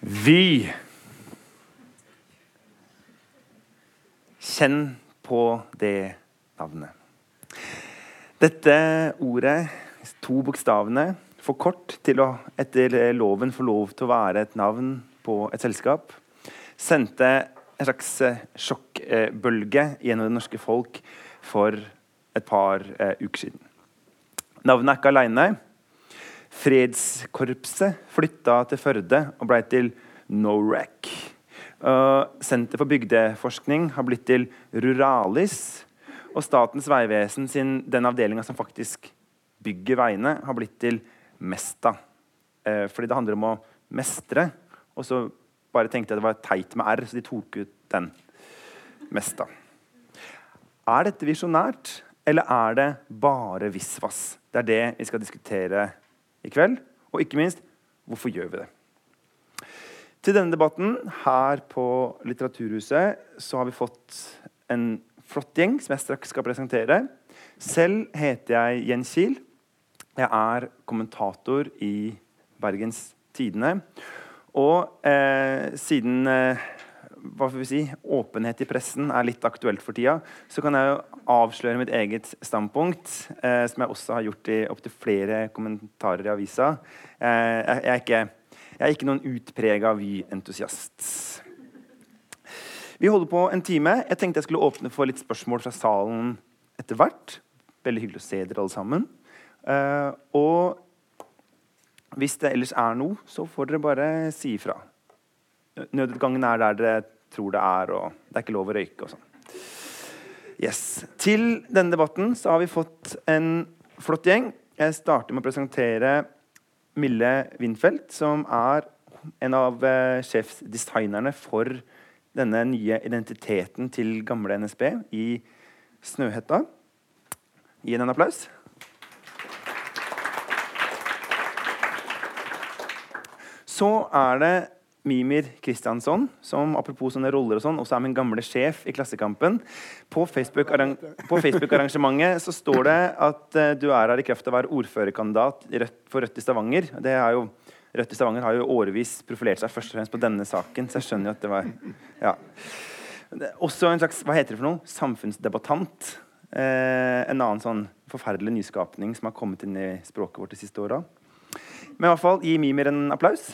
Vy. Kjenn på det navnet. Dette ordet, to bokstavene, for kort til å etter loven få lov til å være et navn på et selskap, sendte en slags sjokkbølge gjennom det norske folk for et par eh, uker siden. Navnet er ikke aleine. Fredskorpset flytta til Førde og ble til NORAC. Uh, Senter for bygdeforskning har blitt til Ruralis. Og Statens vegvesen sin, den avdelinga som faktisk bygger veiene, har blitt til Mesta. Uh, fordi det handler om å mestre. Og så bare tenkte jeg det var teit med R, så de tok ut den. Mesta. Er dette visjonært, eller er det bare visvas? Det er det vi skal diskutere i kveld. Og ikke minst hvorfor gjør vi det? Til denne debatten her på Litteraturhuset så har vi fått en flott gjeng som jeg straks skal presentere. Selv heter jeg Jens Kiel. Jeg er kommentator i Bergens Tidende. Og eh, siden eh, hva får vi si, åpenhet i pressen er litt aktuelt for tida, så kan jeg jo avsløre mitt eget standpunkt, eh, som jeg også har gjort i opptil flere kommentarer i avisa. Eh, jeg, er ikke, jeg, er ikke, noen utprega Vy-entusiast. Vi holder på en time. Jeg tenkte jeg skulle åpne for litt spørsmål fra salen etter hvert. Veldig hyggelig å se dere alle sammen. Eh, og hvis det ellers er noe, så får dere bare si ifra. Nødutgangen er der dere tror det er, og det er ikke lov å røyke og sånn. Yes. Til denne debatten så har vi fått en flott gjeng. Jeg starter med å presentere Mille Windfeldt, som er en av eh, sjefsdesignerne for denne nye identiteten til gamle NSB i Snøhetta. Gi henne en applaus. Så er det Mimir Kristiansson, som apropos sånne roller og sånn, også er min gamle sjef i Klassekampen. På Facebook-arrangementet så står det at uh, du er her i kraft av å være ordførerkandidat for Rødt i Stavanger. Det er jo, Rødt i Stavanger har jo årevis profilert seg først og fremst på denne saken, så jeg skjønner jo at det var ja. Også en slags hva heter det for noe? samfunnsdebattant. Eh, en annen sånn forferdelig nyskapning som har kommet inn i språket vårt de siste åra. Men i hvert fall, gi Mimir en applaus.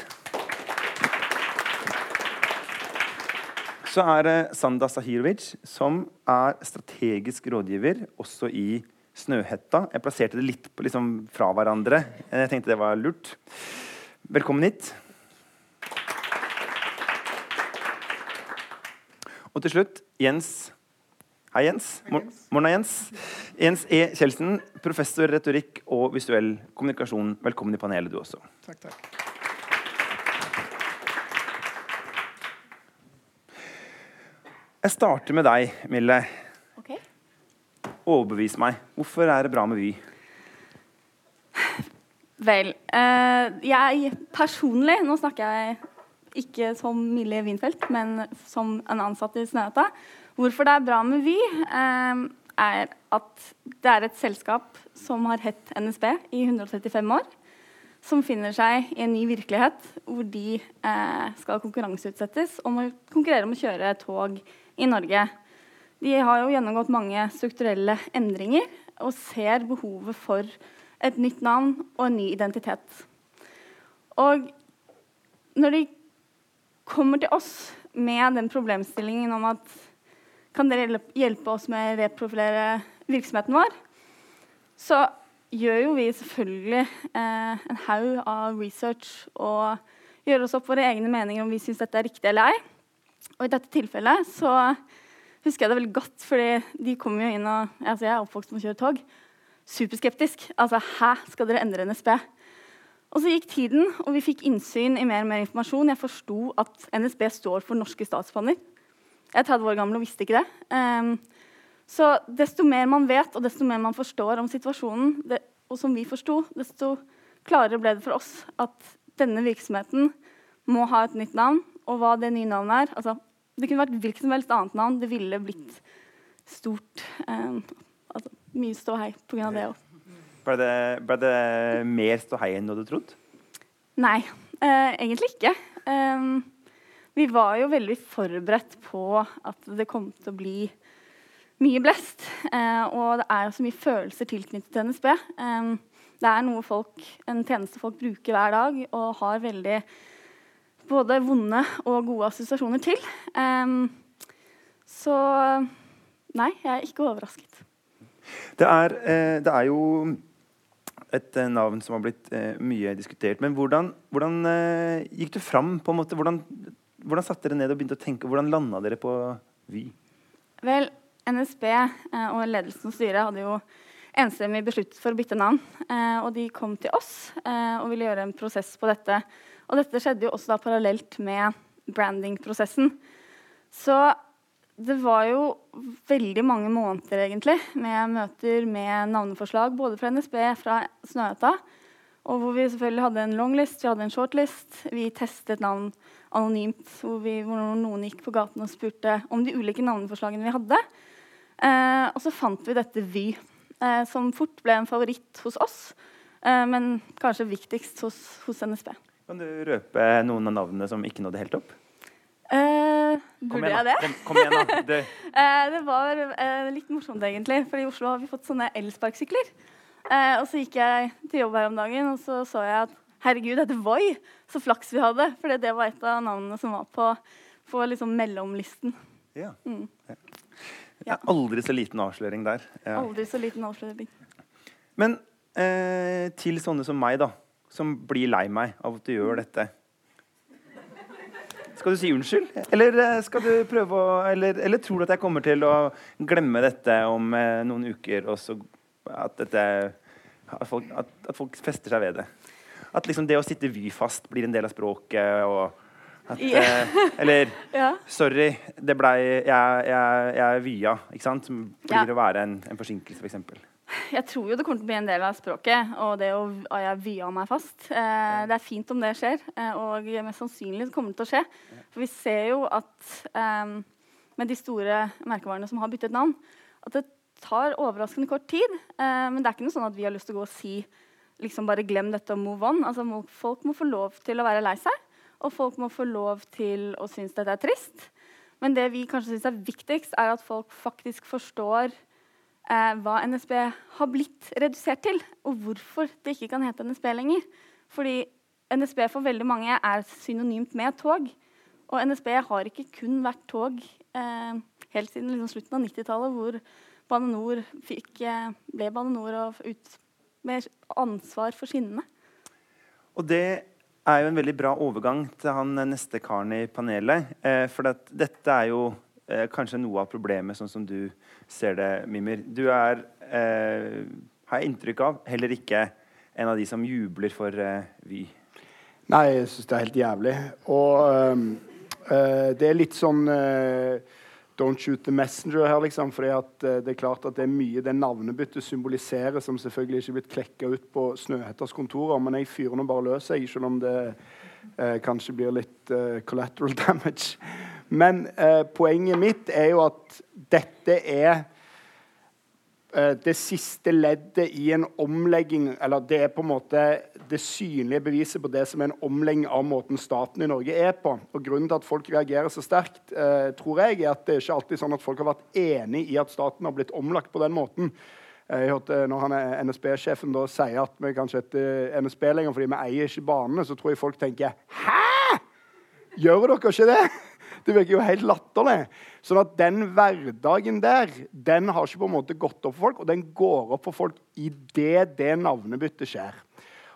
Så er det Sanda Sahirovic, som er strategisk rådgiver også i Snøhetta. Jeg plasserte det litt liksom fra hverandre. Jeg tenkte det var lurt. Velkommen hit. Og til slutt Jens. Hei, Jens. Morna, Jens. Jens E. Kjeldsen, professor retorikk og visuell kommunikasjon. Velkommen i panelet, du også. Takk, takk. Jeg starter med deg, Mille. Okay. Overbevis meg. Hvorfor er det bra med Vy? Vel, eh, jeg personlig Nå snakker jeg ikke som Mille Winfeldt, men som en ansatt i Snøhetta. Hvorfor det er bra med Vy, eh, er at det er et selskap som har hett NSB i 135 år. Som finner seg i en ny virkelighet hvor de eh, skal konkurranseutsettes og må konkurrere om å kjøre tog i Norge. De har jo gjennomgått mange strukturelle endringer og ser behovet for et nytt navn og en ny identitet. Og når de kommer til oss med den problemstillingen om at kan dere hjelpe oss med å reprofilere virksomheten vår, så gjør jo vi selvfølgelig eh, en haug av research og gjør oss opp våre egne meninger om vi syns dette er riktig eller ei. Og i dette tilfellet så husker jeg det veldig godt, fordi de kom jo inn og altså Jeg er oppvokst med å kjøre tog. Superskeptisk. Altså, hæ, skal dere endre NSB? Og så gikk tiden, og vi fikk innsyn i mer og mer informasjon. Jeg forsto at NSB står for norske statsbaner. Jeg er 30 år gammel og visste ikke det. Um, så desto mer man vet, og desto mer man forstår om situasjonen, det, og som vi forsto, desto klarere ble det for oss at denne virksomheten må ha et nytt navn og hva det nye navnet er. Altså, det kunne vært hvilket som helst annet navn. Det ville blitt stort. Um, altså, mye ståhei pga. det òg. Ble det, ble det mer ståhei enn du hadde trodd? Nei, uh, egentlig ikke. Um, vi var jo veldig forberedt på at det kom til å bli mye blest. Uh, og det er jo så mye følelser tilknyttet til NSB. Um, det er noe folk, en tjeneste folk bruker hver dag og har veldig både vonde og gode assosiasjoner til. Um, så nei, jeg er ikke overrasket. Det er, eh, det er jo et eh, navn som har blitt eh, mye diskutert. Men hvordan, hvordan gikk du fram? på en måte? Hvordan, hvordan satte dere ned og begynte å tenke? Hvordan landa dere på Vy? Vel, NSB og ledelsen og styret hadde jo enstemmig besluttet for å bytte navn. Eh, og de kom til oss eh, og ville gjøre en prosess på dette. Og dette skjedde jo også da parallelt med brandingprosessen. Så det var jo veldig mange måneder egentlig med møter med navneforslag både fra NSB fra Snøhetta. Og hvor vi selvfølgelig hadde en longlist, vi hadde en shortlist. Vi testet navn anonymt hvor, vi, hvor noen gikk på gaten og spurte om de ulike navneforslagene vi hadde. Eh, og så fant vi dette Vy eh, som fort ble en favoritt hos oss, eh, men kanskje viktigst hos, hos, NSB. Kan du røpe noen av navnene som ikke nådde helt opp? Eh, burde jeg det? Kom, kom igjen, da. Det, eh, det var eh, litt morsomt, egentlig. For i Oslo har vi fått sånne elsparkesykler. Eh, og så gikk jeg til jobb her om dagen, og så så jeg at herregud, dette Voi! Så flaks vi hadde. For det var et av navnene som var på, på liksom mellomlisten. Ja. Mm. ja. Ja. Aldri så liten avsløring der. Ja. Aldri så liten avsløring. Men eh, til sånne som meg, da, som blir lei meg av at du gjør dette. Skal du si unnskyld? Eller, eh, å, eller, eller tror du at jeg kommer til å glemme dette om eh, noen uker, og så at, dette, at, folk, at, at folk fester seg ved det? At liksom det å sitte vy fast blir en del av språket. og at, yeah. eller ja. Sorry, det blei Jeg, jeg, jeg er via, ikke sant? Som blir ja. å være en, en forsinkelse, f.eks. Jeg tror jo det kommer til å bli en del av språket, og det å jeg via meg fast. Eh, det er fint om det skjer, eh, og mest sannsynlig kommer det til å skje. For vi ser jo at eh, med de store merkevarene som har byttet navn, at det tar overraskende kort tid. Eh, men det er ikke noe sånn at vi har lyst til å gå og si liksom bare glem dette og move on. Altså, folk må få lov til å være lei seg. Og folk må få lov til å synes dette er trist. Men det vi kanskje syns er viktigst, er at folk faktisk forstår eh, hva NSB har blitt redusert til, og hvorfor det ikke kan hete NSB lenger. Fordi NSB for veldig mange er synonymt med tog. Og NSB har ikke kun vært tog eh, helt siden liksom slutten av 90-tallet, hvor Bane Nor eh, ble Bane Nor med ansvar for skinnene. Og det er jo en veldig bra overgang til han neste karen i panelet. Eh, for det, dette er jo eh, kanskje noe av problemet, sånn som du ser det, Mimir. Du er, eh, har jeg inntrykk av, heller ikke en av de som jubler for eh, Vy. Nei, jeg syns det er helt jævlig. Og øh, det er litt sånn øh, Don't shoot the messenger her, liksom. uh, det er klart at det er mye det navnebyttet symboliserer, som selvfølgelig ikke er blitt klekka ut på Snøhetters kontorer. Men jeg fyrer nå bare løs, jeg, selv om det uh, kanskje blir litt uh, collateral damage. Men poenget mitt er jo at dette er Eh, det siste leddet i en omlegging eller Det er på en måte det synlige beviset på det som er en omlegging av måten staten i Norge er på. Og Grunnen til at folk reagerer så sterkt, eh, tror jeg, er at det er ikke alltid sånn at folk har vært enig i at staten har blitt omlagt på den måten. Eh, jeg hørte Når han er NSB-sjefen da sier at vi kan ikke hete NSB lenger fordi vi eier ikke banene, så tror jeg folk tenker Hæ?! Gjør dere ikke det? Det virker jo helt latterlig. Sånn at den hverdagen der den har ikke på en måte gått opp for folk, og den går opp for folk idet det navnebyttet skjer.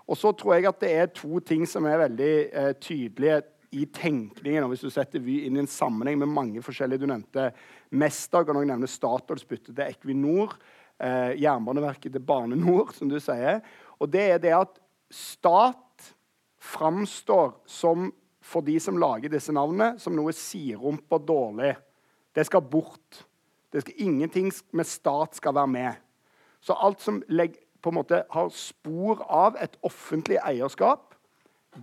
Og så tror jeg at det er to ting som er veldig eh, tydelige i tenkningen. og Hvis du setter Vy inn i en sammenheng med mange forskjellige Du nevnte Mesta, kan også nevne Statoils bytte til Equinor. Eh, Jernbaneverket til Bane Nor, som du sier. Og det er det at stat framstår som for de som lager disse navnene, som noe og dårlig. Det skal bort. Det skal, ingenting med stat skal være med. Så alt som legger, på en måte har spor av et offentlig eierskap,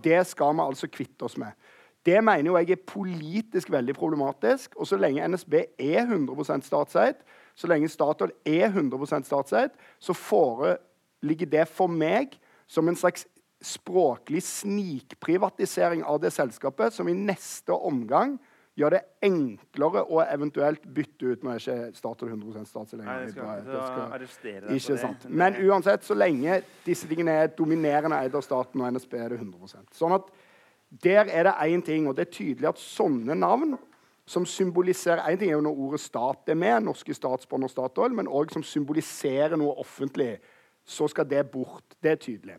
det skal vi altså kvitte oss med. Det mener jo jeg er politisk veldig problematisk. Og så lenge NSB er 100% statseid, så lenge Statoil er 100% statseid, så foreligger det for meg som en slags språklig snikprivatisering av det selskapet som i neste omgang gjør det enklere å eventuelt bytte ut Nå er ikke Statoil 100 statslig Nei, jeg skal ikke skal, Ikke. Men uansett, så lenge disse tingene er dominerende eid av staten og NSB, er det 100% Sånn at der er det én ting, og det er tydelig at sånne navn som symboliserer En ting er jo når ordet stat er med, norske statsbånd og Statoil, men òg som symboliserer noe offentlig, så skal det bort. Det er tydelig.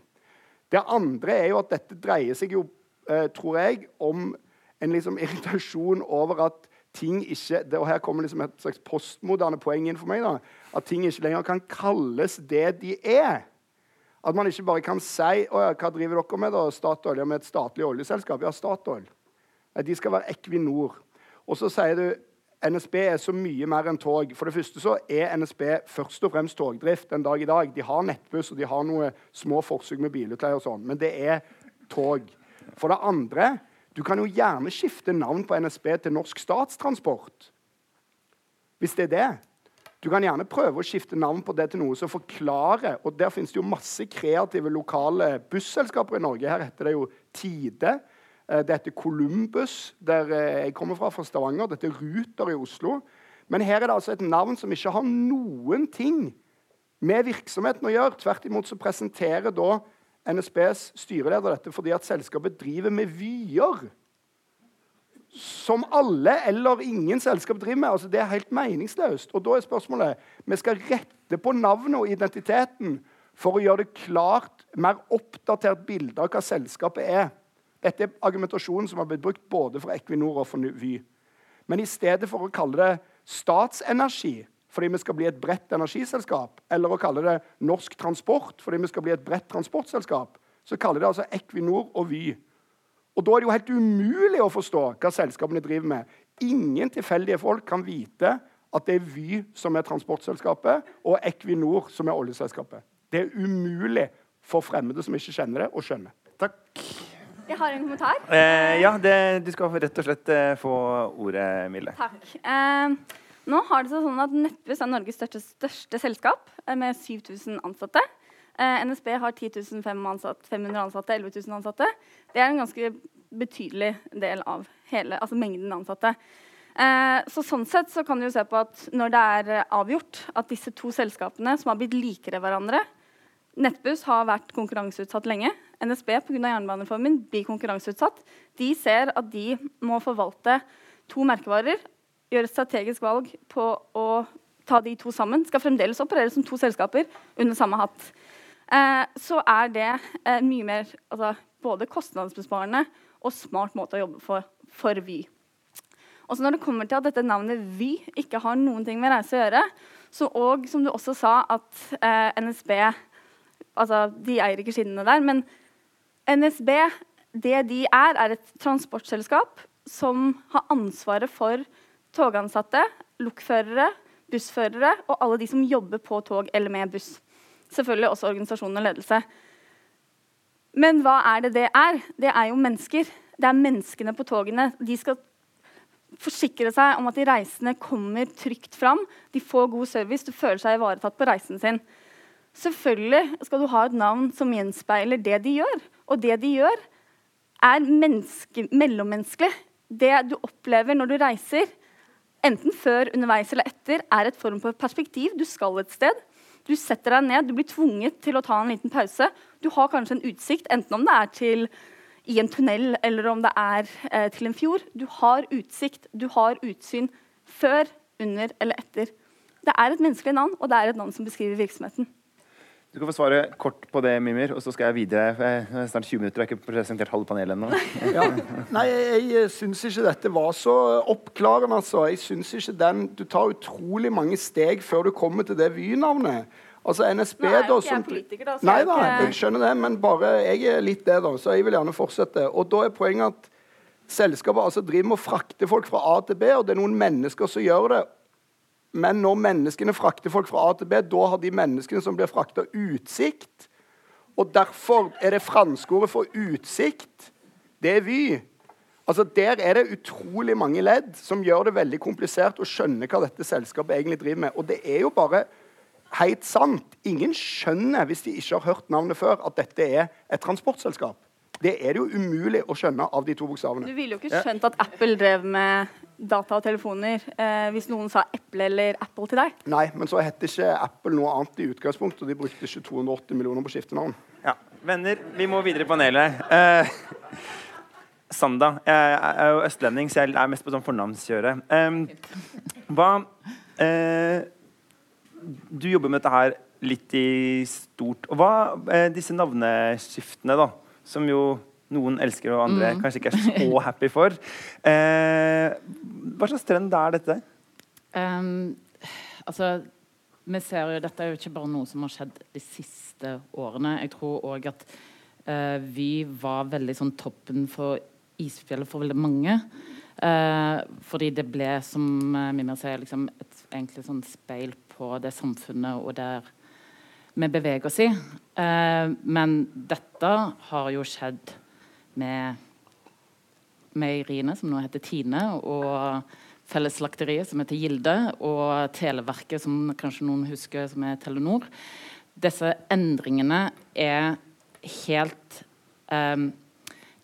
Det andre er jo at dette dreier seg jo, eh, tror jeg, om en liksom irritasjon over at ting ikke det, og Her kommer liksom et slags postmoderne poeng inn for meg. da, At ting ikke lenger kan kalles det de er. At man ikke bare kan si å ja, hva driver dere med da, Statoil? Ja, med et statlig oljeselskap. Ja, Statoil. Ja, de skal være Equinor. Og så sier du NSB er så mye mer enn tog. For det første så er NSB først og fremst togdrift en dag i dag. De har nettbuss og de har noe små forsøk med bilutleie og sånn, men det er tog. For det andre du kan jo gjerne skifte navn på NSB til Norsk Statstransport. Hvis det er det. Du kan gjerne prøve å skifte navn på det til noe som forklarer. og Der finnes det jo masse kreative lokale busselskaper i Norge. Her heter det jo Tide. Eh, det heter Columbus, der eh, jeg kommer fra, fra Stavanger. Dette er Ruter i Oslo. Men her er det altså et navn som ikke har noen ting med virksomheten å gjøre. Tvert imot så presenterer da NSBs styreleder dette fordi at selskapet driver med vyer. Som alle eller ingen selskap driver med. Altså, det er helt meningsløst. Og da er spørsmålet Vi skal rette på navnet og identiteten for å gjøre det klart, mer oppdatert bilde av hva selskapet er. Dette er argumentasjonen som har blitt brukt både for Equinor og for Vy. Men i stedet for å kalle det statsenergi fordi vi skal bli et bredt energiselskap, eller å kalle det Norsk Transport fordi vi skal bli et bredt transportselskap, så kaller det altså Equinor og Vy. Og Da er det jo helt umulig å forstå hva selskapene driver med. Ingen tilfeldige folk kan vite at det er Vy som er transportselskapet, og Equinor som er oljeselskapet. Det er umulig for fremmede som ikke kjenner det, å skjønne. Takk. Jeg har en kommentar. Eh, ja, det, du skal rett og slett eh, få ordet, Mille. Takk. Eh, nå har det seg sånn at Nettbuss er Norges største, største selskap eh, med 7000 ansatte. Eh, NSB har 10 500 ansatte, 500 ansatte, 11 000 ansatte. Det er en ganske betydelig del av hele, altså mengden ansatte. Eh, så sånn sett så kan du jo se på at når det er avgjort at disse to selskapene som har blitt likere hverandre Nettbuss har vært konkurranseutsatt lenge. NSB pga. jernbanereformen blir konkurranseutsatt. De ser at de må forvalte to merkevarer, gjøre et strategisk valg på å ta de to sammen. Skal fremdeles operere som to selskaper under samme hatt. Eh, så er det eh, mye mer altså, både kostnadsbesparende og smart måte å jobbe for, for Vy. Og så når det kommer til at dette navnet Vy ikke har noen ting med reise å gjøre, så og som du også sa, at eh, NSB altså, De eier ikke skinnene der, men NSB, det de er, er et transportselskap som har ansvaret for togansatte, lokførere, bussførere og alle de som jobber på tog eller med buss. Selvfølgelig også organisasjon og ledelse. Men hva er det det er? Det er jo mennesker. Det er menneskene på togene. De skal forsikre seg om at de reisende kommer trygt fram. De får god service, du føler seg ivaretatt på reisen sin. Selvfølgelig skal du ha et navn som gjenspeiler det de gjør. Og det de gjør, er mellommenneskelig. Det du opplever når du reiser, enten før, underveis eller etter, er et form for perspektiv. Du skal et sted. Du setter deg ned, du blir tvunget til å ta en liten pause. Du har kanskje en utsikt, enten om det er til i en tunnel eller om det er eh, til en fjord. Du har utsikt, du har utsyn før, under eller etter. Det er et menneskelig navn, og det er et navn som beskriver virksomheten. Du kan få svare kort på det, Mimir, og så skal jeg videre. Jeg er snart 20 minutter, jeg har ikke presentert halve panelet ennå. Ja. Nei, jeg, jeg syns ikke dette var så oppklarende, altså. Jeg synes ikke den Du tar utrolig mange steg før du kommer til det Vy-navnet. Altså NSB, Nå er jo da ikke jeg politiker, da, Nei da, jeg skjønner det, men bare jeg er litt det, da. Så jeg vil gjerne fortsette. Og da er poenget at selskapet altså driver med å frakte folk fra A til B, og det er noen mennesker som gjør det. Men når menneskene frakter folk fra A til B, da har de menneskene som blir frakta, utsikt. Og derfor er det franske ordet for utsikt. Det er Vy. Altså Der er det utrolig mange ledd som gjør det veldig komplisert å skjønne hva dette selskapet egentlig driver med. Og det er jo bare helt sant. Ingen skjønner, hvis de ikke har hørt navnet før, at dette er et transportselskap. Det er det jo umulig å skjønne av de to bokstavene. Du ville jo ikke skjønt at Apple drev med data og telefoner eh, hvis noen sa Eple eller Apple til deg. Nei, men så het ikke Apple noe annet i utgangspunktet, og de brukte ikke 280 millioner på skiftenavn. Ja. Venner, vi må videre i panelet. Eh, Sanda. Jeg er jo østlending, så jeg er mest på sånn fornavnskjøret. Eh, hva eh, Du jobber med dette her litt i stort. Og hva eh, disse navneskiftene, da, som jo noen elsker og andre kanskje ikke er så happy for. Eh, hva slags trend er dette? Um, altså, vi ser jo, Dette er jo ikke bare noe som har skjedd de siste årene. Jeg tror òg at uh, vi var veldig sånn toppen for isfjellet for veldig mange. Uh, fordi det ble, som uh, Mimir sier, liksom et egentlig sånn speil på det samfunnet og der vi beveger oss i. Eh, men dette har jo skjedd med meieriene, som nå heter Tine, og Fellesslakteriet, som heter Gilde, og Televerket, som kanskje noen husker, som er Telenor. Disse endringene er helt um,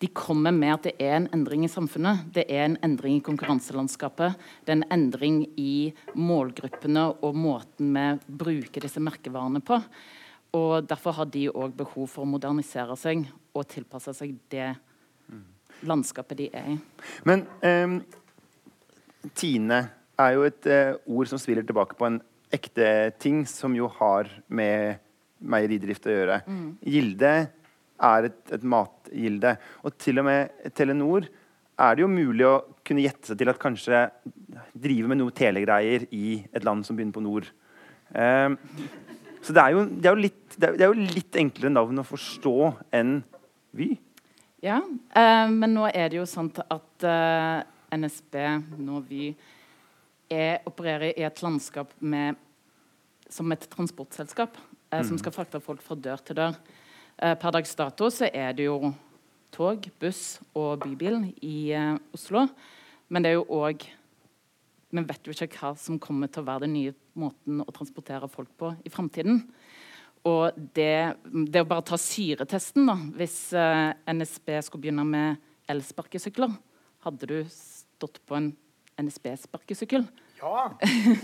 De kommer med at det er en endring i samfunnet. Det er en endring i konkurranselandskapet. Det er en endring i målgruppene og måten vi bruker disse merkevarene på. Og Derfor har de òg behov for å modernisere seg og tilpasse seg det landskapet de er i. Men eh, Tine er jo et eh, ord som spiller tilbake på en ekte ting som jo har med meieridrift å gjøre. Gilde er et, et matgilde. Og til og med Telenor er det jo mulig å kunne gjette seg til at kanskje drive med noe telegreier i et land som begynner på nord. Um, så det er, jo, det, er litt, det, er, det er, jo, litt, enklere navn å forstå enn Vy. Ja, uh, men nå er det jo sånn at uh, NSB, nå Vy, er, opererer i et landskap med, som et transportselskap uh, mm. som skal frakte folk fra dør til dør. Eh, per dags dato så er det jo tog, buss og bybil i eh, Oslo. Men det er jo òg Vi vet jo ikke hva som kommer til å være den nye måten å transportere folk på i framtiden. Og det, det, å bare ta syretesten, da, hvis uh, NSB skulle begynne med elsparkesykler Hadde du stått på en NSB-sparkesykkel? Ja.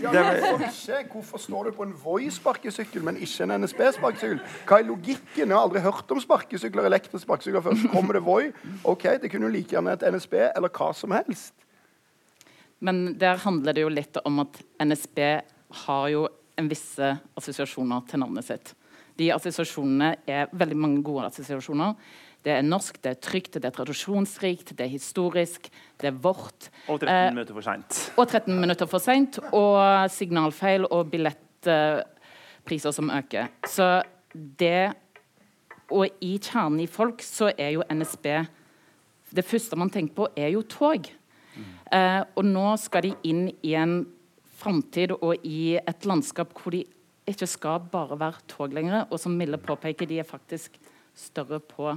ja hvorfor, ikke? hvorfor står du på en Voi-sparkesykkel, men ikke en NSB-sparkesykkel? Hva er logikken? Jeg har aldri hørt om sparkesykler, elektriske sparkesykler før. Så kommer det Voi. Ok, Det kunne jo like gjerne et NSB eller hva som helst. Men der handler det jo litt om at NSB har jo en visse assosiasjoner til navnet sitt. De assosiasjonene er veldig mange gode assosiasjoner. Det er norsk, det er trygt, det er tradisjonsrikt, det er historisk, det er vårt. Og 13 eh, minutter for seint. Og 13 minutter for seint, og signalfeil og billettpriser eh, som øker. Så det Og i kjernen i folk så er jo NSB Det første man tenker på, er jo tog. Mm. Eh, og nå skal de inn i en framtid og i et landskap hvor de ikke skal bare være tog lenger. Og som Mille påpeker, de er faktisk større på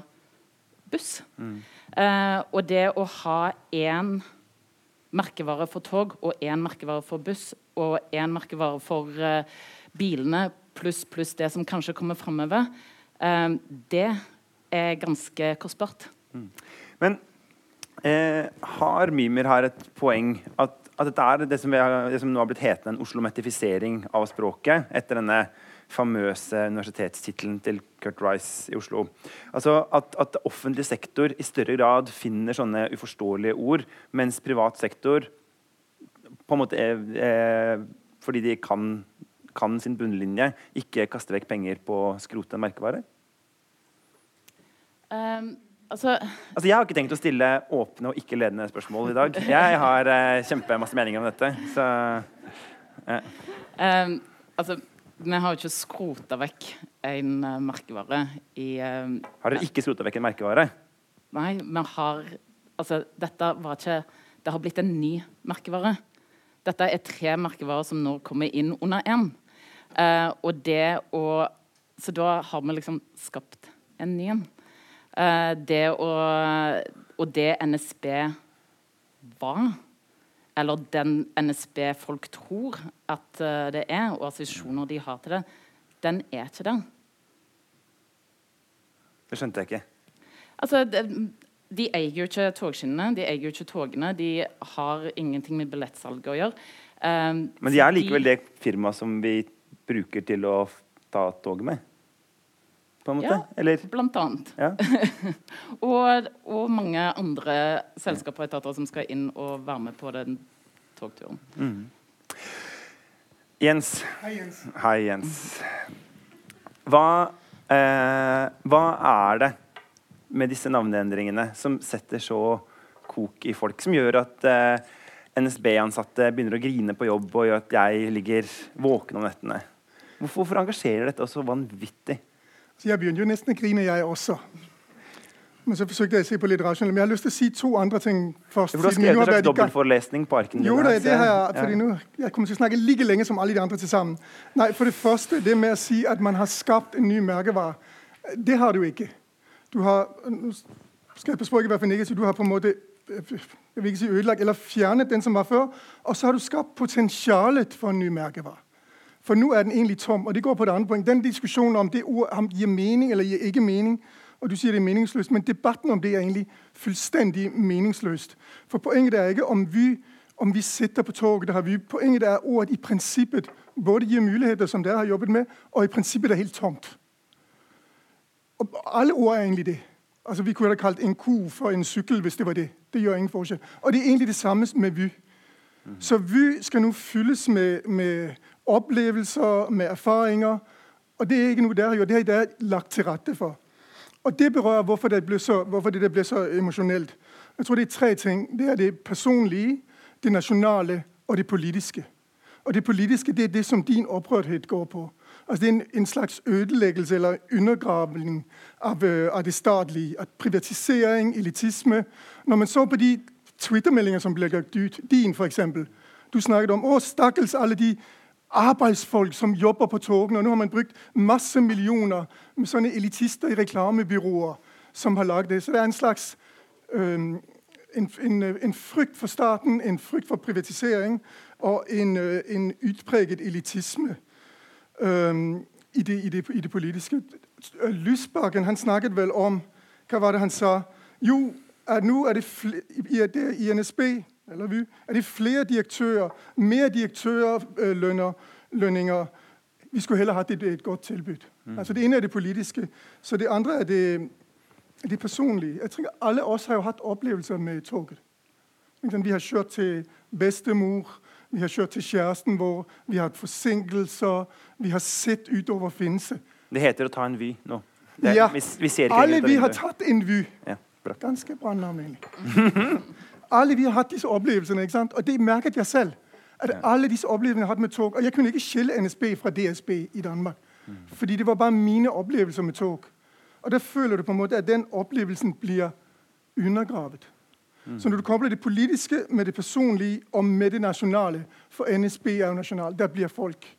buss. Mm. Eh, og det å ha én merkevare for tog og én merkevare for buss og én merkevare for eh, bilene pluss plus det som kanskje kommer framover, eh, det er ganske kostbart. Mm. Men eh, har Mimir her et poeng at at dette er det som, har, det som, nå har blitt hetende en oslometifisering av språket etter denne famøse universitetstittelen til Kurt Rice i Oslo. Altså at, at offentlig sektor i større grad finner sånne uforståelige ord, mens privat sektor på en måte er, er fordi de kan, kan, sin bunnlinje, ikke kaster vekk penger på å skrote en merkevare? Um, Altså, altså, Jeg har ikke tenkt å stille åpne og ikke ledende spørsmål i dag. Jeg har eh, kjempemasse meninger om dette. Så, eh. um, altså, vi har jo ikke skrota vekk en uh, merkevare i Har dere ikke skrota vekk en merkevare? Nei, vi har Altså, dette var ikke Det har blitt en ny merkevare. Dette er tre merkevarer som nå kommer inn under én. og det å Så da har vi liksom skapt en ny en. Uh, det å, og det NSB var, eller den NSB folk tror at uh, det er, og assosiasjoner de har til det, den er ikke der. Det skjønte jeg ikke. Altså, de, de eier jo ikke togskinnene, de eier jo ikke togene. De har ingenting med billettsalget å gjøre. Um, Men de er likevel det firmaet som vi bruker til å ta toget med? På en måte? Ja, Eller? blant annet. Ja. Og, og mange andre selskaper og etater som skal inn og være med på den togturen. Jens. Hei, Jens. Hei, Jens. Hva, eh, hva er det med disse navneendringene som setter så kok i folk, som gjør at eh, NSB-ansatte begynner å grine på jobb og gjør at jeg ligger våken om nettene? Hvorfor, hvorfor engasjerer dette oss så vanvittig? Så jeg begynte jo nesten å grine, jeg også. Men så forsøkte jeg å se på litt rasjonelt. Men jeg har lyst til å si to andre ting først. Du har skrevet en slags dobbeltforelesning på arken Jo det, det har jeg. Fordi nu, jeg kommer til å snakke like lenge som alle de andre til sammen. Nei, For det første, det med å si at man har skapt en ny merkevare. Det har du ikke. Du har nå skal jeg på å være for negativ, du har på en måte jeg vil ikke si ødelagt, eller fjernet den som var før. Og så har du skapt potensialet for en ny merkevare. For nå er den egentlig tom. Og det går på det andre poeng. Den diskusjonen om det ord om gir mening eller gir ikke mening, og du sier det er meningsløst, men debatten om det er egentlig fullstendig meningsløst. For poenget er ikke om vi, om vi sitter på toget. Det har vi. Poenget er ordet i prinsippet både gir muligheter, som dere har jobbet med, og i prinsippet er helt tomt. Og alle ord er egentlig det. Altså, vi kunne ha kalt en ku for en sykkel hvis det var det. Det gjør ingen forskjell. Og det er egentlig det samme med Vy. Så Vy skal nå fylles med, med opplevelser, med erfaringer. Og det er ikke noe der, gjort. Det har dere lagt til rette for. Og det berører hvorfor det ble så, det ble så emosjonelt. Jeg tror det er tre ting. Det er det personlige, det nasjonale og det politiske. Og det politiske det er det som din opprørthet går på. Altså Det er en, en slags ødeleggelse eller undergravning av, øh, av det statlige. At privatisering, elitisme Når man så på de Twitter-meldinger som ble lagt ut, din f.eks. Du snakket om å, stakkels alle de arbeidsfolk som jobber på togene. Og nå har man brukt masse millioner med sånne elitister i reklamebyråer som har lagd det. Så det er en slags um, en, en, en, frykt for staten, en frykt for privatisering og en, øh, en utpreget elitisme um, i, det, i, det, i, det, politiske. Lysbakken han snakket vel om Hva var det han sa? Jo, at nå er det i, i, NSB eller vi, er det flere direktører, mer direktørlønninger. Øh, vi skulle heller hatt et, et godt tilbud. Mm. Altså Det ene er det politiske. Så det andre er det, det personlige. Jeg tror Alle oss har jo hatt opplevelser med toget. Vi har kjørt til bestemor, vi har kjørt til kjæresten vår, vi har hatt forsinkelser, vi har sett utover Finse. Det heter å ta en Vy nå. Det, ja. vi, vi Alle vi har tatt en Vy. Ja, bra. Ganske bra navn, egentlig. alle vi har hatt disse opplevelsene, ikke sant? og det merket jeg selv. At alle disse opplevelsene jeg har hatt med tog, og Jeg kunne ikke skille NSB fra DSB i Danmark. Fordi det var bare mine opplevelser med tog. Og Da føler du på en måte at den opplevelsen blir undergravet. Mm. Så når du kobler det politiske med det personlige og med det nasjonale For NSB er jo nasjonal. Der blir folk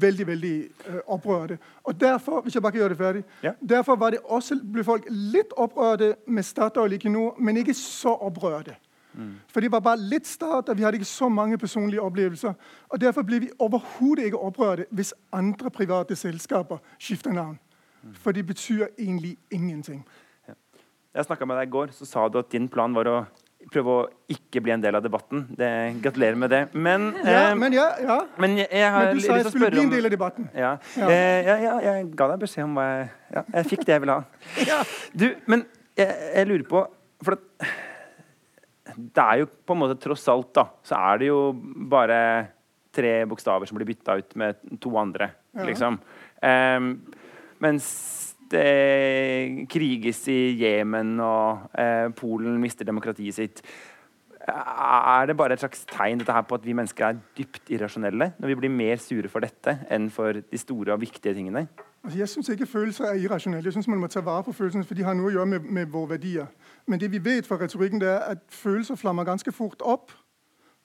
veldig veldig uh, opprørte. Og derfor hvis jeg bare kan gjøre det ferdig, ja. derfor var det også, ble folk litt opprørte med Statoil i nå, men ikke så opprørte. Mm. For det var bare litt start, og vi hadde ikke så mange personlige opplevelser. Og Derfor ble vi overhodet ikke opprørte hvis andre private selskaper skifter navn. Mm. For det betyr egentlig ingenting. Ja. Jeg snakka med deg i går, så sa du at din plan var å prøve å ikke bli en del av debatten. Det, gratulerer med det. Men, ja, eh, men, ja, ja. men, jeg, jeg har men du sa jeg skulle bli en del av debatten. Ja. Eh, jeg ga deg beskjed om hva jeg Ja, jeg fikk det jeg ville ha. Du, men jeg, jeg lurer på For det er jo på en måte tross alt, da, så er det jo bare tre bokstaver som blir bytta ut med to andre, liksom. Eh, mens det kriges i Jemen, og eh, Polen mister demokratiet sitt. Er det bare et slags tegn dette her på at vi mennesker er dypt irrasjonelle? Når vi blir mer sure for dette enn for de store og viktige tingene? Altså, jeg syns ikke følelser er irrasjonelle. Jeg synes Man må ta vare på følelsene, for de har noe å gjøre med, med våre verdier. Men det vi vet fra retorikken, det er at følelser flammer ganske fort opp.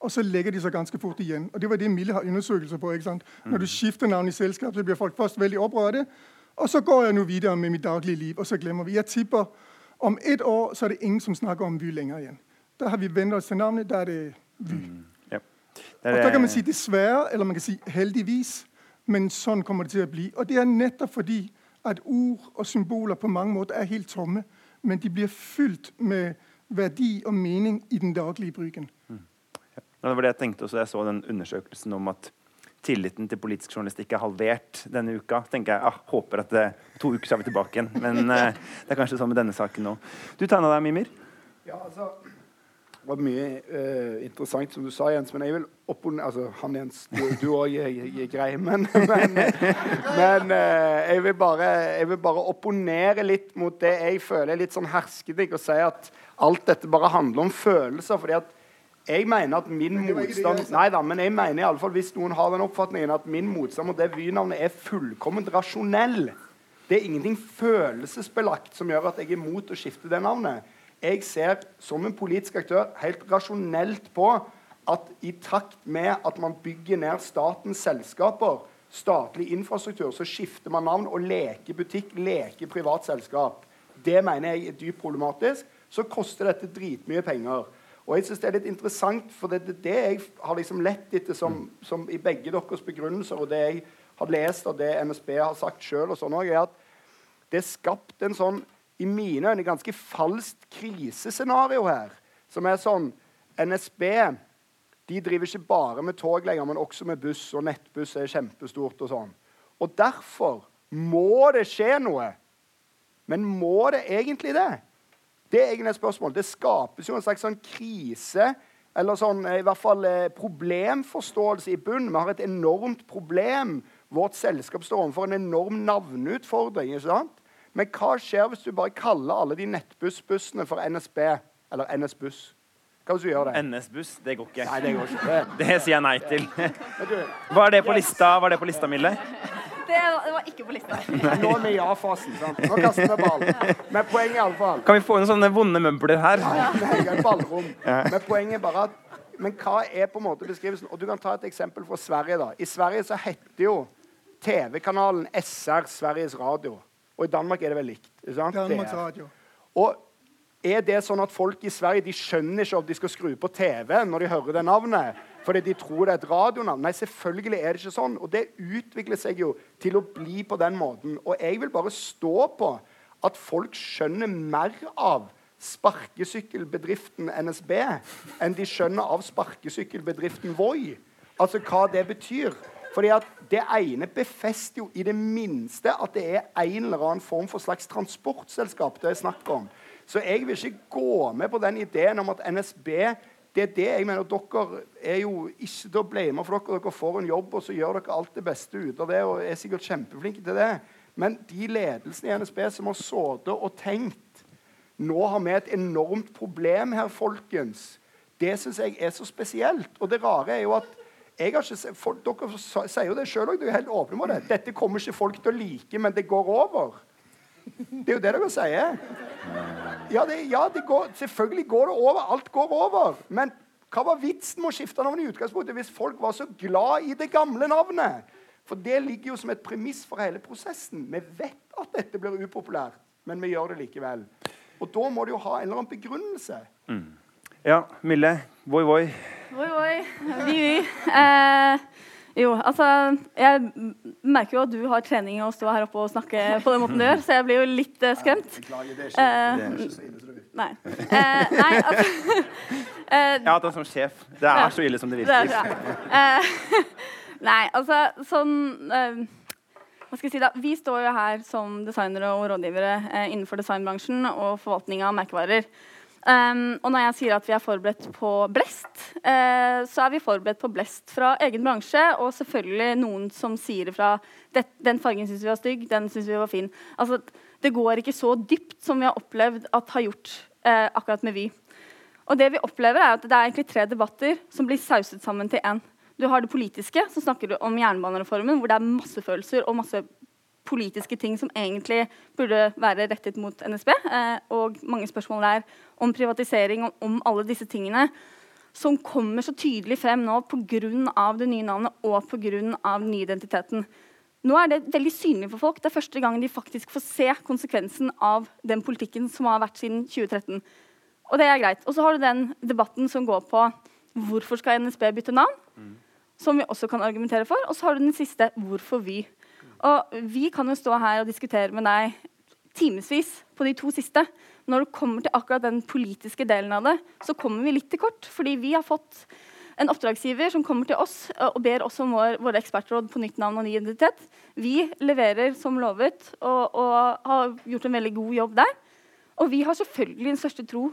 Og så legger de seg ganske fort igjen. Og Det var det Mille har undersøkelser på. ikke sant? Når du skifter navn i selskap, så blir folk først veldig opprørte. Og så går jeg nå videre med mitt daglige liv, og så glemmer vi. Jeg tipper om ett år så er det ingen som snakker om Vy lenger igjen. Da har vi vent oss til navnet. Da er det Vy. Mm, ja. og Da kan man si dessverre, eller man kan si heldigvis. Men sånn kommer det til å bli. Og det er nettopp fordi at ord og symboler på mange måter er helt tomme, men de blir fylt med verdi og mening i den daglige bruken. Ja, det var det jeg tenkte også. Jeg så den undersøkelsen om at tilliten til politisk journalistikk er halvert denne uka. tenker jeg, ah, Håper at det, to uker så er vi tilbake igjen. Men eh, det er kanskje sånn med denne saken nå. Du tegna deg, Mimir. Ja, altså, det var mye uh, interessant som du sa, Jens. Men jeg vil opponere altså, Han Jens, du òg er, grei. Men, men, men eh, jeg, vil bare, jeg vil bare opponere litt mot det jeg føler er litt sånn herskedigg, og si at alt dette bare handler om følelser. fordi at jeg mener at min motstand. Nei da, men jeg mener i alle fall, hvis noen har den oppfatningen at min motstand mot det Vy-navnet er fullkomment rasjonell Det er ingenting følelsesbelagt som gjør at jeg er imot å skifte det navnet. Jeg ser som en politisk aktør helt rasjonelt på at i takt med at man bygger ned statens selskaper, statlig infrastruktur, så skifter man navn og leker butikk, leker privat selskap. Det mener jeg er dypt problematisk. Så koster dette dritmye penger. Og jeg synes Det er litt interessant, for det er det jeg har liksom lett etter som, som i begge deres begrunnelser, og det jeg har lest og det NSB har sagt sjøl, sånn er at det er skapt en sånn, i mine øyne, ganske falskt krisescenario her. Som er sånn NSB de driver ikke bare med tog lenger, men også med buss, og nettbuss er kjempestort. Og sånn. Og derfor må det skje noe. Men må det egentlig det? Det er egentlig et spørsmål. Det skapes jo en slags sånn krise, eller sånn, i hvert fall eh, problemforståelse i bunnen. Vi har et enormt problem. Vårt selskap står overfor en enorm navneutfordring. ikke sant? Men hva skjer hvis du bare kaller alle de nettbussbussene for NSB? Eller NS-buss? Hva hvis du gjør det? NS-buss, det går ikke. Nei, det går ikke. Det- Det sier jeg nei til. Hva er det på lista, Hva er det på lista Mille? Det, var- det var ikke på lista. nå er vi i ja-fasen. Nå kaster vi ball. Med poenget er iallfall Kan vi få noen sånne vonde møbler her? Nei, et ballrom. Men poenget er bare at Men hva er på en måte beskrivelsen? Og Du kan ta et eksempel fra Sverige. da. I Sverige så heter jo TV-kanalen SR Sveriges Radio. Og i Danmark er det vel likt? ikke sant? Danmarks Radio. Og er det sånn at folk i Sverige de skjønner ikke om de skal skru på TV når de hører det navnet? Fordi de tror det er et radionavn? Nei, selvfølgelig er det ikke sånn. Og det utvikler seg jo til å bli på den måten. Og jeg vil bare stå på at folk skjønner mer av sparkesykkelbedriften NSB enn de skjønner av sparkesykkelbedriften Voi. Altså hva det betyr. Fordi at Det ene befester jo i det minste at det er en eller annen form for slags transportselskap det er snakk om. Så jeg vil ikke gå med på den ideen om at NSB det er det jeg mener Dere er jo ikke til å blame for dere. Dere får en jobb, og så gjør dere alt det beste ut av det. og er sikkert kjempeflinke til det. Men de ledelsene i NSB som har sittet og tenkt nå har vi et enormt problem her, folkens. Det syns jeg er så spesielt. Og det rare er jo at ikke, folk, Dere sier jo det sjøl òg. Du er helt åpne med det. Dette kommer ikke folk til å like, men det går over. Det er jo det dere sier. Ja, det, ja det går, selvfølgelig går det over. Alt går over. Men hva var vitsen med å skifte navn i utgangspunktet hvis folk var så glad i det gamle navnet? For det ligger jo som et premiss for hele prosessen. Vi vet at dette blir upopulært, men vi gjør det likevel. Og da må det jo ha en eller annen begrunnelse. Ja, Mille. Voi, voi. Voi, voi. Vi, vi. Eh, jo, altså Jeg merker jo at du har trening i å stå her oppe og snakke på den måten du gjør, så jeg blir jo litt uh, skremt. Beklager, det er Eh, Det er ikke så ille tror det nei. Eh, nei, altså eh, Jeg har hatt den som sjef. Det er så ille som det Det er virker. Eh, nei, altså sånn Hva skal jeg si da? Vi står jo her som designere og rådgivere innenfor designbransjen og forvaltning av merkevarer. Um, og når jeg sier at vi er forberedt på blest, uh, så er vi forberedt på blest fra egen bransje. Og selvfølgelig noen som sier ifra "Det- den fargen syns vi var stygg, den syns vi var fin. Altså, det går ikke så dypt som vi har opplevd at har gjort uh, akkurat med Vy. Og det vi opplever er at Det er egentlig tre debatter som blir sauset sammen til én. Du har det politiske, som snakker om jernbanereformen, hvor det er masse følelser og masse politiske ting som egentlig burde være rettet mot NSB. Eh, og mange spørsmål der om privatisering og om alle disse tingene. Som kommer så tydelig frem nå pga. det nye navnet og pga. den nye identiteten. Nå er det veldig synlig for folk. Det er første gang de faktisk får se konsekvensen av den politikken som har vært siden 2013. Og det er greit. Og så har du den debatten som går på hvorfor skal NSB bytte navn. som vi også kan argumentere for. Og så har du den siste hvorfor vi. Og vi kan jo stå her og diskutere med deg timevis på de to siste. Når det kommer til akkurat den politiske delen av det, så kommer vi litt til kort. Fordi vi har fått en oppdragsgiver som kommer til oss og ber oss om vår, våre ekspertråd på nytt navn og ny identitet. Vi leverer som lovet og, og har gjort en veldig god jobb der. Og vi har selvfølgelig den største tro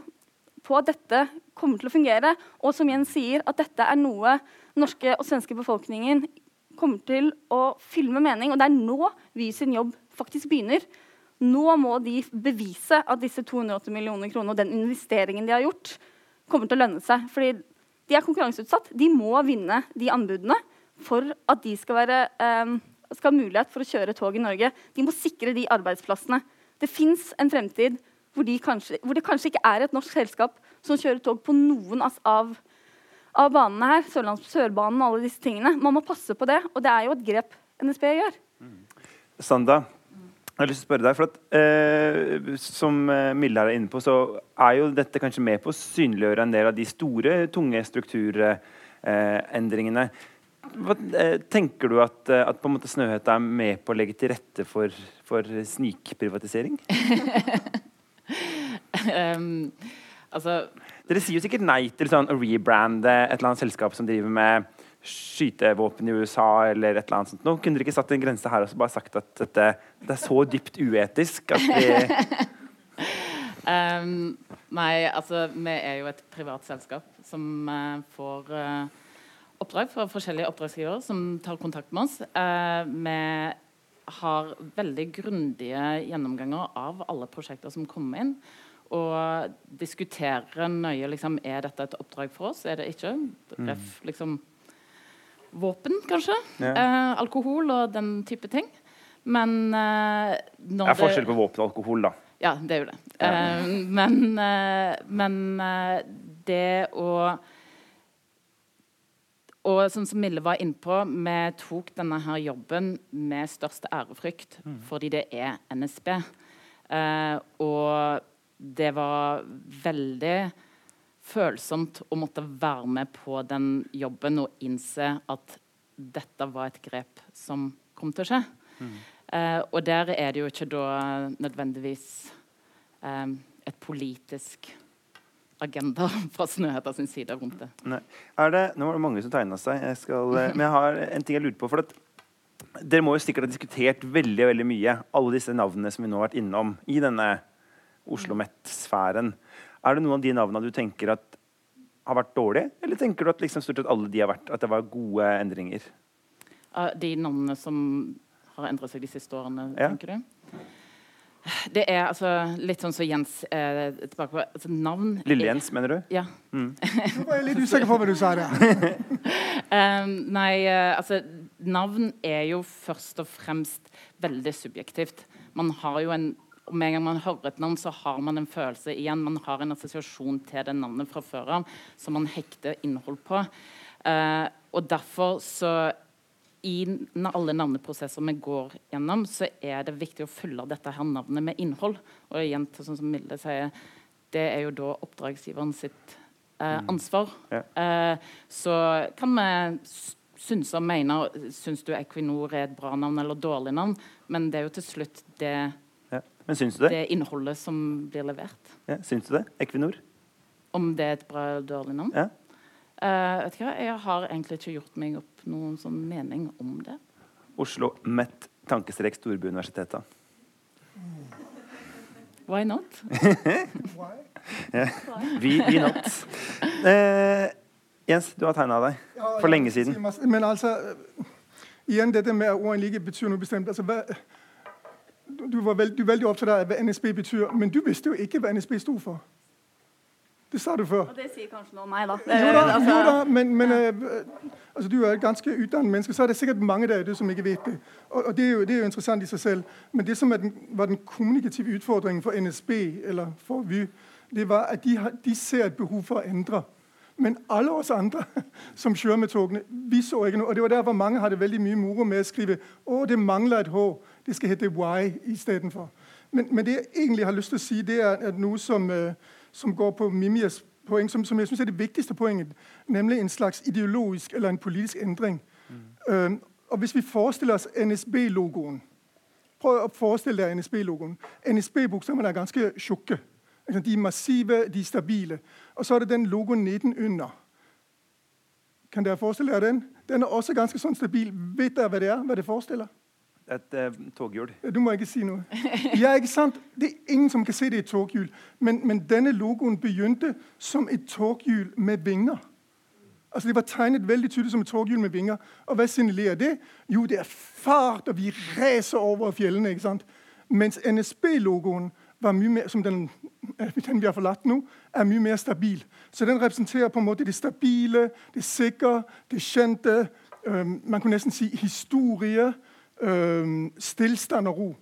på at dette kommer til å fungere. Og som Jens sier, at dette er noe norske og svenske befolkningen kommer til å fylle med mening. Og det er nå vi sin jobb faktisk begynner. Nå må de bevise at disse 280 millioner kroner og den investeringen de har gjort, kommer til å lønne seg. Fordi de er konkurranseutsatt. De må vinne de anbudene for at de skal, være, um, skal ha mulighet for å kjøre tog i Norge. De må sikre de arbeidsplassene. Det fins en fremtid hvor, de kanskje, hvor, det kanskje ikke er et norsk selskap som kjører tog på noen av, av banene her. Sørlands, Sørbanen og alle disse tingene. Man må passe på det, og det er jo et grep NSB gjør. Mm. Sanda, jeg har lyst til å spørre deg, for at, eh, Som eh, Mille er inne på, så er jo dette kanskje med på å synliggjøre en del av de store, tunge strukturendringene. Hva, eh, tenker du at, eh, at på en måte Snøhetta er med på å legge til rette for, for snikprivatisering? um, altså Dere sier jo sikkert nei til sånn å rebrande et eller annet selskap som driver med skytevåpen i USA eller et eller annet sånt. Nå kunne dere ikke satt en grense her og bare sagt at dette, det er så dypt uetisk at vi um, Nei, altså vi er jo et privat selskap som uh, får uh, oppdrag fra forskjellige oppdragsgivere som tar kontakt med oss. Uh, vi har veldig grundige gjennomganger av alle prosjekter som kommer inn. Og diskutere nøye liksom, er dette et oppdrag for oss, er det ikke. Ref, liksom, våpen, kanskje. Ja. Eh, alkohol og den type ting. Men eh, Det er forskjell på våpen og alkohol, da. Ja, det er jo det. Ja. Eh, men, eh, men eh, det å og som Mille var innpå, vi tok denne her jobben med største ærefrykt mm. fordi det er NSB. Eh, og det var veldig følsomt å måtte være med på den jobben og innse at dette var et grep som kom til å skje. Mm. Uh, og der er det jo ikke da nødvendigvis um, et politisk agenda fra Snøhetta sin side rundt det. Er det. Nå var det mange som tegna seg. Jeg skal, eh, men jeg har en ting jeg lurer på. for at Dere må jo sikkert ha diskutert veldig veldig mye alle disse navnene som vi nå har vært innom i denne Oslo Met-sfæren. Er det noen av de navnene du tenker at har vært dårlige, eller tenker du at liksom stort sett alle de har vært, at det var gode endringer? De navnene som har endret seg de siste årene, ja. tenker du? Det er altså litt sånn som så Jens eh, tilbake på altså, navn Lille-Jens, mener du? Ja. Mm. Nå var jeg litt usikker på hva du sa der. um, nei, uh, altså Navn er jo først og fremst veldig subjektivt. Man har jo en og med en gang man hører et navn, så har man en følelse igjen. Man har en assosiasjon til det navnet fra før av som man hekter innhold på. Eh, og derfor så i alle navneprosesser vi går gjennom, så er det viktig å fylle dette her navnet med innhold. Og igjen sånn som Milde sier, det er jo da oppdragsgiveren sitt eh, ansvar. Mm. Ja. Eh, så kan vi synse og mene Syns du Equinor er et bra navn eller dårlig navn? Men det er jo til slutt det men syns du det? Det innholdet som blir levert. Ja, syns du det? Equinor? Om det er et bra eller dårlig navn? Ja. Uh, vet du hva? Jeg har egentlig ikke gjort meg opp noen sånn mening om det. Oslo Met tankestrek Storbyuniversitetet. Why not? Why? Yeah. Why? We, we not. Uh, Jens, du har tegna deg for lenge siden. Men altså Igjen dette med at ordene ikke betyr noe bestemt. Altså, hva du, var veld, du veldig opptatt av hva NSB betyr, men du visste jo ikke hva NSB sto for. Det sa du før. Og det sier kanskje noe om meg, da. Jo da, altså, jo da men, men ja. uh, altså, du er et ganske utdannet menneske, så er det sikkert mange der ute som ikke vet det. Og, og det, er jo, det, er jo, interessant i seg selv. Men det som den, var den kommunikative utfordringen for NSB, eller for Vy, det var at de, de ser et behov for å endre. Men alle oss andre som kjører med togene, vi så ikke noe. Og det var derfor mange hadde veldig mye moro med å skrive å, det mangler et H. Det skal hete Y istedenfor. Men, men det jeg egentlig har lyst til å si, det er, er noe som, uh, som går på Mimias poeng som, som jeg synes er det viktigste poenget, nemlig en slags ideologisk eller en politisk endring. Mm. Um, og Hvis vi forestiller oss NSB-logoen Prøv å forestille deg NSB-logoen. NSB-bokstavene er ganske tjukke. De er massive, de er stabile. Og så er det den logoen nedenunder. Kan dere forestille dere den? Den er også ganske sånn stabil. Vet dere hva det er? Hva det forestiller? Et eh, toghjul. Du må ikke si noe. Ja, ikke sant? Det er ingen som kan se det i et toghjul. Men, men, denne logoen begynte som et toghjul med vinger. Altså Det var tegnet veldig tydelig som et toghjul med vinger. Og hva signalerer det? Jo, det er fart, og vi racer over fjellene. ikke sant? Mens NSB-logoen var mye mer, som den, den vi har forlatt nå, er mye mer stabil. Så den representerer på en måte det stabile, det sikre, det kjente. Um, man kunne nesten si historie, um, stillstand og ro.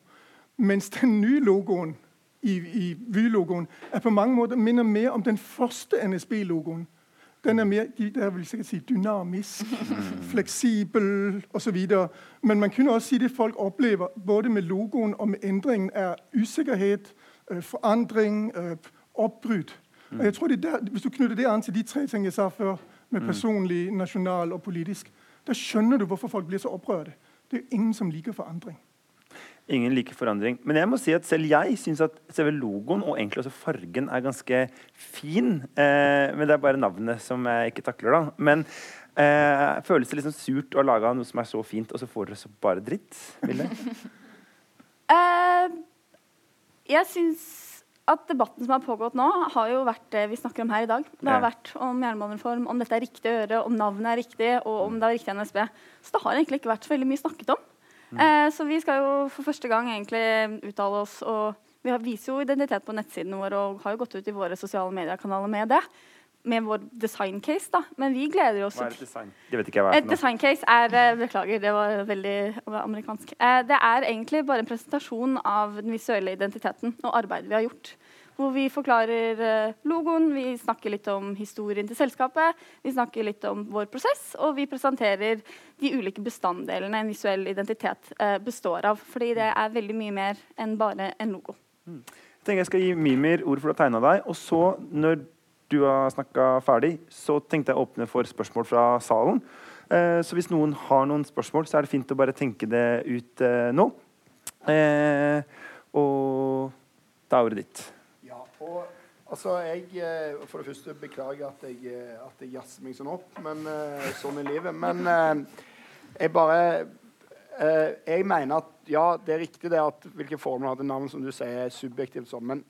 Mens den nye logoen i, i Vy-logoen er på mange måter minner mer om den første NSB-logoen. Den er mer der vil sikkert si, dynamisk, fleksibel osv. Men man kunne også si det folk opplever både med logoen og med endringen, er usikkerhet, forandring, øh, oppbrudd. Og jeg tror det der, Hvis du knytter det an til de tre ting jeg sa før, med personlig, nasjonal og politisk, da skjønner du hvorfor folk blir så opprørte. Det er ingen som liker forandring. Ingen liker forandring. Men jeg må si at selv jeg syns at selve logoen og egentlig også fargen er ganske fin. Eh, men det er bare navnet som jeg ikke takler, da. Men eh, føles det liksom surt å lage noe som er så fint, og så får dere så bare dritt? Vil det? uh, jeg syns at debatten som har pågått nå, har jo vært det vi snakker om her i dag. Det har vært om jernbanereform, om dette er riktig å gjøre, om navnet er riktig, og om det er riktig NSB. Så det har egentlig ikke vært så veldig mye snakket om. Mm. Eh, så vi skal jo for første gang egentlig uttale oss. og Vi viser jo identitet på nettsidene våre og har jo gått ut i våre sosiale mediekanaler med det. Med vår design-case, da. Men vi gleder oss Hva er et design? Det vet ikke jeg hva er Et designcase er eh, Beklager, det var veldig amerikansk. Eh, det er egentlig bare en presentasjon av den visuelle identiteten og arbeidet vi har gjort. Hvor vi forklarer eh, logoen, vi snakker litt om historien til selskapet, vi snakker litt om vår prosess, og vi presenterer de ulike bestanddelene en visuell identitet består av. Fordi det er veldig mye mer enn bare en logo. Mm. Jeg tenker jeg skal gi Mimir ord for å tegne deg. Og så, når du har snakka ferdig, så tenkte jeg å åpne for spørsmål fra salen. Eh, så hvis noen har noen spørsmål, så er det fint å bare tenke det ut eh, nå. Eh, og da er ordet ditt. Ja, Og altså, jeg eh, For det første beklager at jeg, eh, at jeg jazzer meg sånn opp, men uh, sånn er livet. Men jeg bare Jeg mener at ja, det er riktig det at hvilke former til navn, som du sier, er subjektivt sånn. Men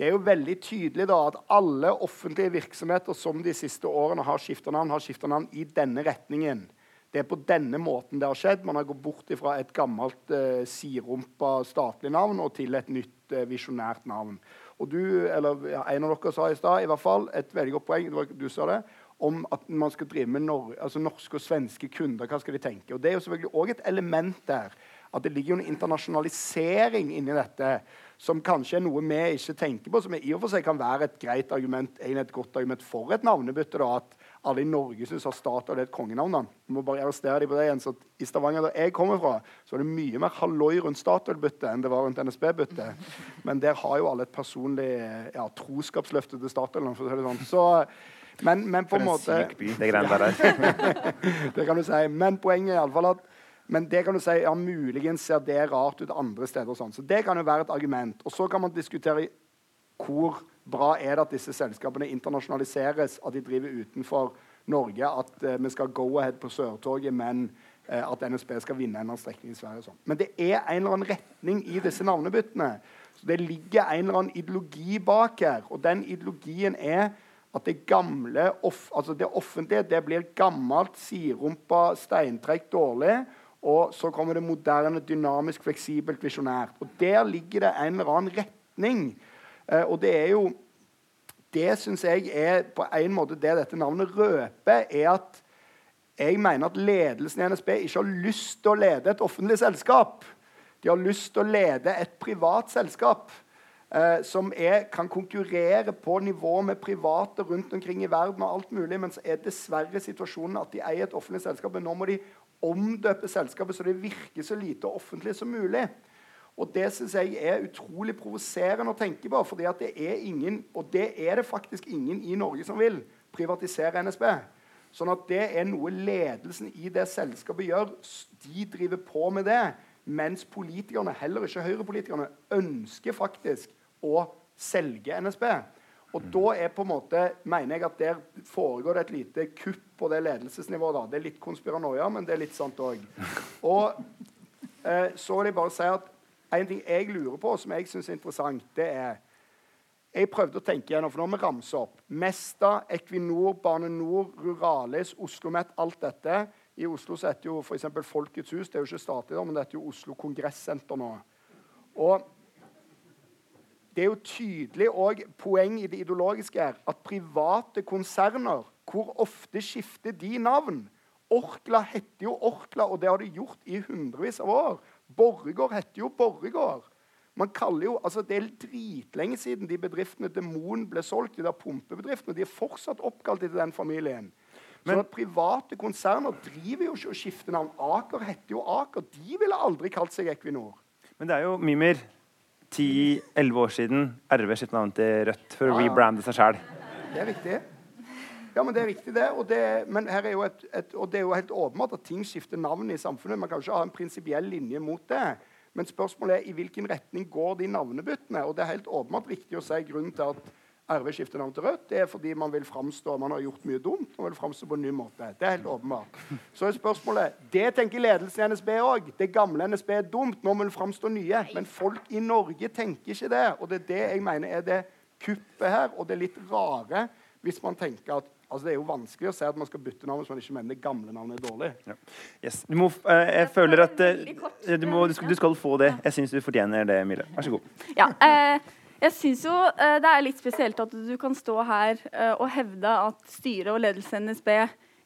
det er jo veldig tydelig da at alle offentlige virksomheter som de siste årene har skifta navn, har skifta navn i denne retningen. Det er på denne måten det har skjedd. Man har gått bort fra et gammelt eh, sidrumpa statlig navn og til et nytt eh, visjonært navn. Og du, eller ja, En av dere sa i stad i hvert fall et veldig godt poeng var, du sa det, om at man skal drive med nor altså norske og svenske kunder. Hva skal de tenke? Og Det er jo selvfølgelig også et element der. At det ligger jo en internasjonalisering inni dette som kanskje er noe vi ikke tenker på, som i og for seg kan være et greit argument, et godt argument for et navnebytte. da, At alle i Norge syns at Statoil er et kongenavn. Vi må bare arrestere dem på det igjen. så I Stavanger, der jeg kommer fra, så er det mye mer halloi rundt Statoil-byttet enn det var rundt NSB-byttet. Men der har jo alle et personlig ja, troskapsløfte til Statoil. For å si det sånn. Så, men, men på en måte det det kan du si. Men poenget er iallfall at men det kan du si, ja, muligens ser det rart ut andre steder. og sånn. Så det kan jo være et argument. Og så kan man diskutere hvor bra er det at disse selskapene internasjonaliseres, at de driver utenfor Norge, at uh, vi skal go ahead på Sørtoget, men uh, at NSB skal vinne en eller annen strekning i Sverige. og Sånn. Men det er en eller annen retning i disse navnebyttene. Så Det ligger en eller annen ideologi bak her. Og den ideologien er at det gamle, off, altså det offentlige det blir gammelt, sidrumpa, steintrekk, dårlig. Og så kommer det moderne, dynamisk, fleksibelt, visjonært. Og der ligger det en eller annen retning Eh, og det er jo Det syns jeg er på en måte det dette navnet røper, er at jeg mener at ledelsen i NSB ikke har lyst til å lede et offentlig selskap. De har lyst til å lede et privat selskap eh, som er, kan konkurrere på nivå med private rundt omkring i verden. og alt mulig, Men så er dessverre situasjonen at de eier et offentlig selskap. Men nå må de omdøpe selskapet så det virker så lite offentlig som mulig. Og det syns jeg er utrolig provoserende å tenke på. fordi det er ingen, og det er det faktisk ingen i Norge som vil, privatisere NSB. Sånn at det er noe ledelsen i det selskapet gjør. De driver på med det. Mens politikerne, heller ikke høyrepolitikerne, ønsker faktisk å selge NSB. Og da er på en måte, mener jeg at der foregår det et lite kupp på det ledelsesnivået. da. Det er litt konspiranoia, men det er litt sant òg. Og eh, så vil jeg bare si at en ting jeg lurer på, som jeg syns er interessant, det er Jeg prøvde å tenke gjennom, for nå har vi ramset opp Mesta, Equinor, Bane Nor, Ruralis, OsloMet, alt dette. I Oslo så heter jo f.eks. Folkets hus. Det er jo ikke statlig, men det heter jo Oslo Kongressenter nå. Og det er jo tydelig og poeng i det ideologiske her at private konserner, hvor ofte skifter de navn? Orkla heter jo Orkla, og det har de gjort i hundrevis av år. Borregaard heter jo Borregaard. Man kaller jo, altså Det er dritlenge siden de bedriftene Demon ble solgt, de der pumpebedriftene. De er fortsatt oppkalt etter den familien. Men, så at Private konserner driver jo ikke å skifte navn. Aker heter jo Aker. De ville aldri kalt seg Equinor. Men det er jo Mimir. 10-11 år siden RV skiftet navn til Rødt for å ja, ja. rebrande seg sjæl. Det er riktig. Ja, men det er riktig, det. Og det, men her er jo et, et, og det er jo helt åpenbart at ting skifter navn i samfunnet. Man kan ikke ha en prinsipiell linje mot det. Men spørsmålet er i hvilken retning går de navnebyttene. Og det er helt åpenbart viktig å si grunnen til at RV skifter navn til Rødt, det er fordi man vil framstå Man har gjort mye dumt man vil framstå på en ny måte. Det er helt åpenbart. Så er spørsmålet Det tenker ledelsen i NSB òg. Det gamle NSB er dumt. Nå må man framstå nye. Men folk i Norge tenker ikke det. Og det er det jeg mener er det kuppet her. Og det er litt rare hvis man tenker at Altså, det er jo vanskelig å si at man skal bytte navn hvis man ikke mener det gamle navnet er dårlig. Ja. Yes. Må, uh, jeg føler at uh, du, må, du, skal, du, skal, få det. Jeg syns du fortjener det, Mille. Vær så god. Ja, uh, jeg syns jo uh, det er litt spesielt at du kan stå her uh, og hevde at styret og ledelsen i NSB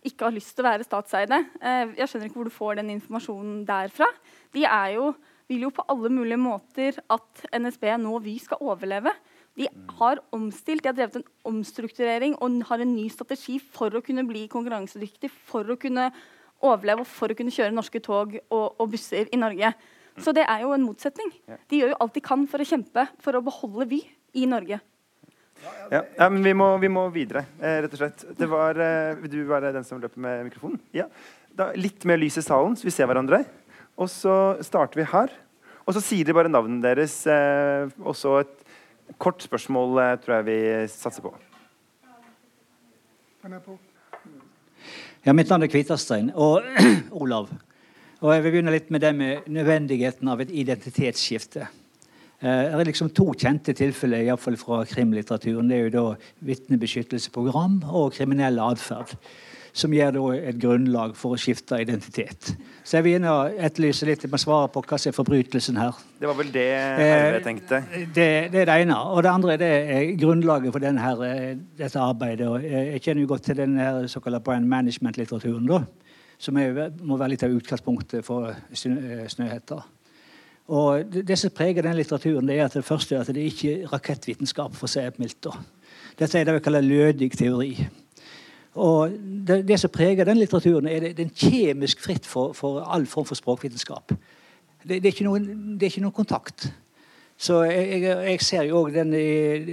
ikke har lyst til å være statseide. Uh, jeg skjønner ikke hvor du får den informasjonen derfra. De jo, vil jo på alle mulige måter at NSB nå Vy skal overleve. De har omstilt, de har drevet en omstrukturering og har en ny strategi for å kunne bli konkurransedyktig, for å kunne overleve og for å kunne kjøre norske tog og, og busser i Norge. Så det er jo en motsetning. De gjør jo alt de kan for å kjempe for å beholde Vy i Norge. Ja, ja men vi må, vi må videre, eh, rett og slett. Det var, eh, vil du være den som løper med mikrofonen? Ja. Da, litt mer lys i salen, så vi ser hverandre. Og så starter vi her. Og så sier de bare navnet deres. Eh, og så et kort spørsmål eh, tror jeg vi satser på. Ja, mitt navn er Kvitastein. Og Olav. Og jeg vil begynne litt med det med nødvendigheten av et identitetsskifte. Eh, det er liksom to kjente tilfeller i fall fra krimlitteraturen. Det er jo da vitnebeskyttelsesprogram og kriminell atferd. Som gir da et grunnlag for å skifte identitet. Så jeg vil og etterlyse litt med svaret på hva som er forbrytelsen her. Det var vel det jeg tenkte? Eh, det, det, er det ene. Og det andre det er grunnlaget for denne, eh, dette arbeidet. Jeg kjenner jo godt til den såkalte brand management-litteraturen. da som er, må være litt av utgangspunktet for eh, Snøhetta. Og det, som preger den litteraturen, det er at det første er at det ikke er rakettvitenskap. for å si det. Dette er det vi kaller lødig teori. Og det, det, som preger den litteraturen, er det, den kjemisk fritt for, for, all form for språkvitenskap. Det, det, er ikke noen, er ikke noen kontakt. Så jeg, jeg, ser jo òg den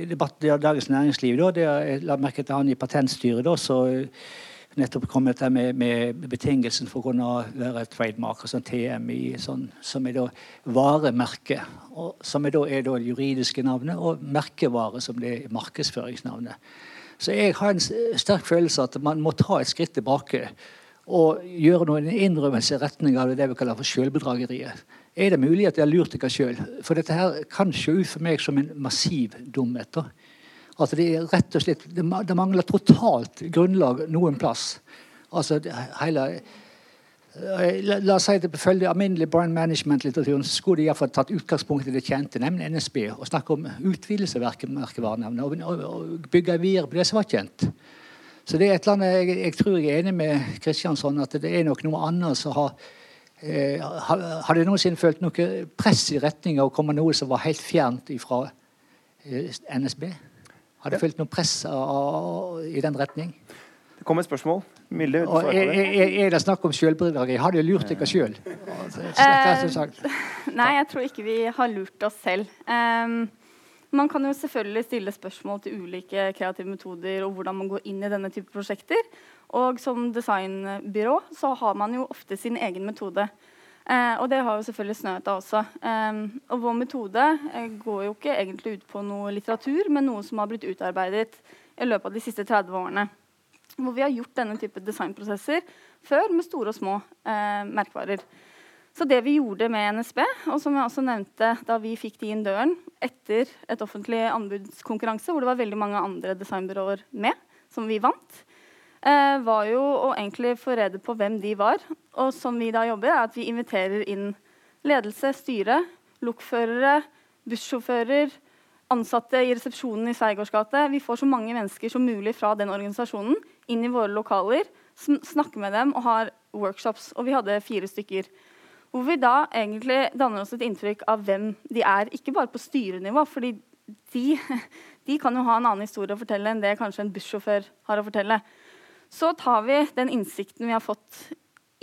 debatten i Dagens Næringsliv. Da, det jeg la merke til han i Patentstyret. da, så nettopp kommet der med, med, betingelsen for å kunne være trademark, sånn TMI, sånn, som er da varemerke. Og, som er da, er da juridiske navnet, og merkevare, som det er markedsføringsnavnet. Så jeg har en sterk følelse at man må ta et skritt tilbake og gjøre noen innrømmelse i retning av det vi kaller for selvbedrageriet. Er det mulig at jeg har lurt dere sjøl? For dette her kan se ut for meg som en massiv dumhet. Altså det er rett og slett, det, mangler totalt grunnlag noen plass. Altså hele eh, La, oss si at følge alminnelig brand management-litteraturen skulle de iallfall tatt utgangspunkt i det kjente, nemlig NSB, og snakke om utvidelse av merkevarenavnet og, og, og bygge videre på det som var kjent. Så det er et eller annet, jeg, jeg tror jeg er enig med Kristiansson at det er nok noe annet som har eh, Har de noensinne følt noe press i retning av å komme noe som var helt fjernt fra eh, NSB? Har det følt noe press i den retning? Det kom et spørsmål. Milde, er, er, er, det snakk om sjølbedrageri? Har dere lurt dere sjøl? Nei, jeg tror ikke vi har lurt oss selv. Um, man kan jo selvfølgelig stille spørsmål til ulike kreative metoder og hvordan man går inn i denne type prosjekter. Og som designbyrå så har man jo ofte sin egen metode. Eh, og det har jo selvfølgelig Snøhetta også. Og vår metode eh, går jo ikke egentlig ut på noe litteratur, men noe som har blitt utarbeidet i løpet av de siste 30 årene. Hvor vi har gjort denne type designprosesser før med store og små eh, merkevarer. Så det vi gjorde med NSB, og som jeg også nevnte da vi fikk de inn døren etter et offentlig anbudskonkurranse, hvor det var veldig mange andre designbyråer med, som vi vant, eh, var jo å egentlig få rede på hvem de var. Og som vi da jobber, er at vi inviterer inn ledelse, styre, lokførere, bussjåfører, ansatte i resepsjonen i Seigårds gate. Vi får så mange mennesker som mulig fra den organisasjonen inn i våre lokaler, snakker med dem og har workshops. Og vi hadde fire stykker. Hvor vi da egentlig danner oss et inntrykk av hvem de er, ikke bare på styrenivå. fordi de, de kan jo ha en annen historie å fortelle enn det kanskje en bussjåfør har å fortelle. Så tar vi den innsikten vi har fått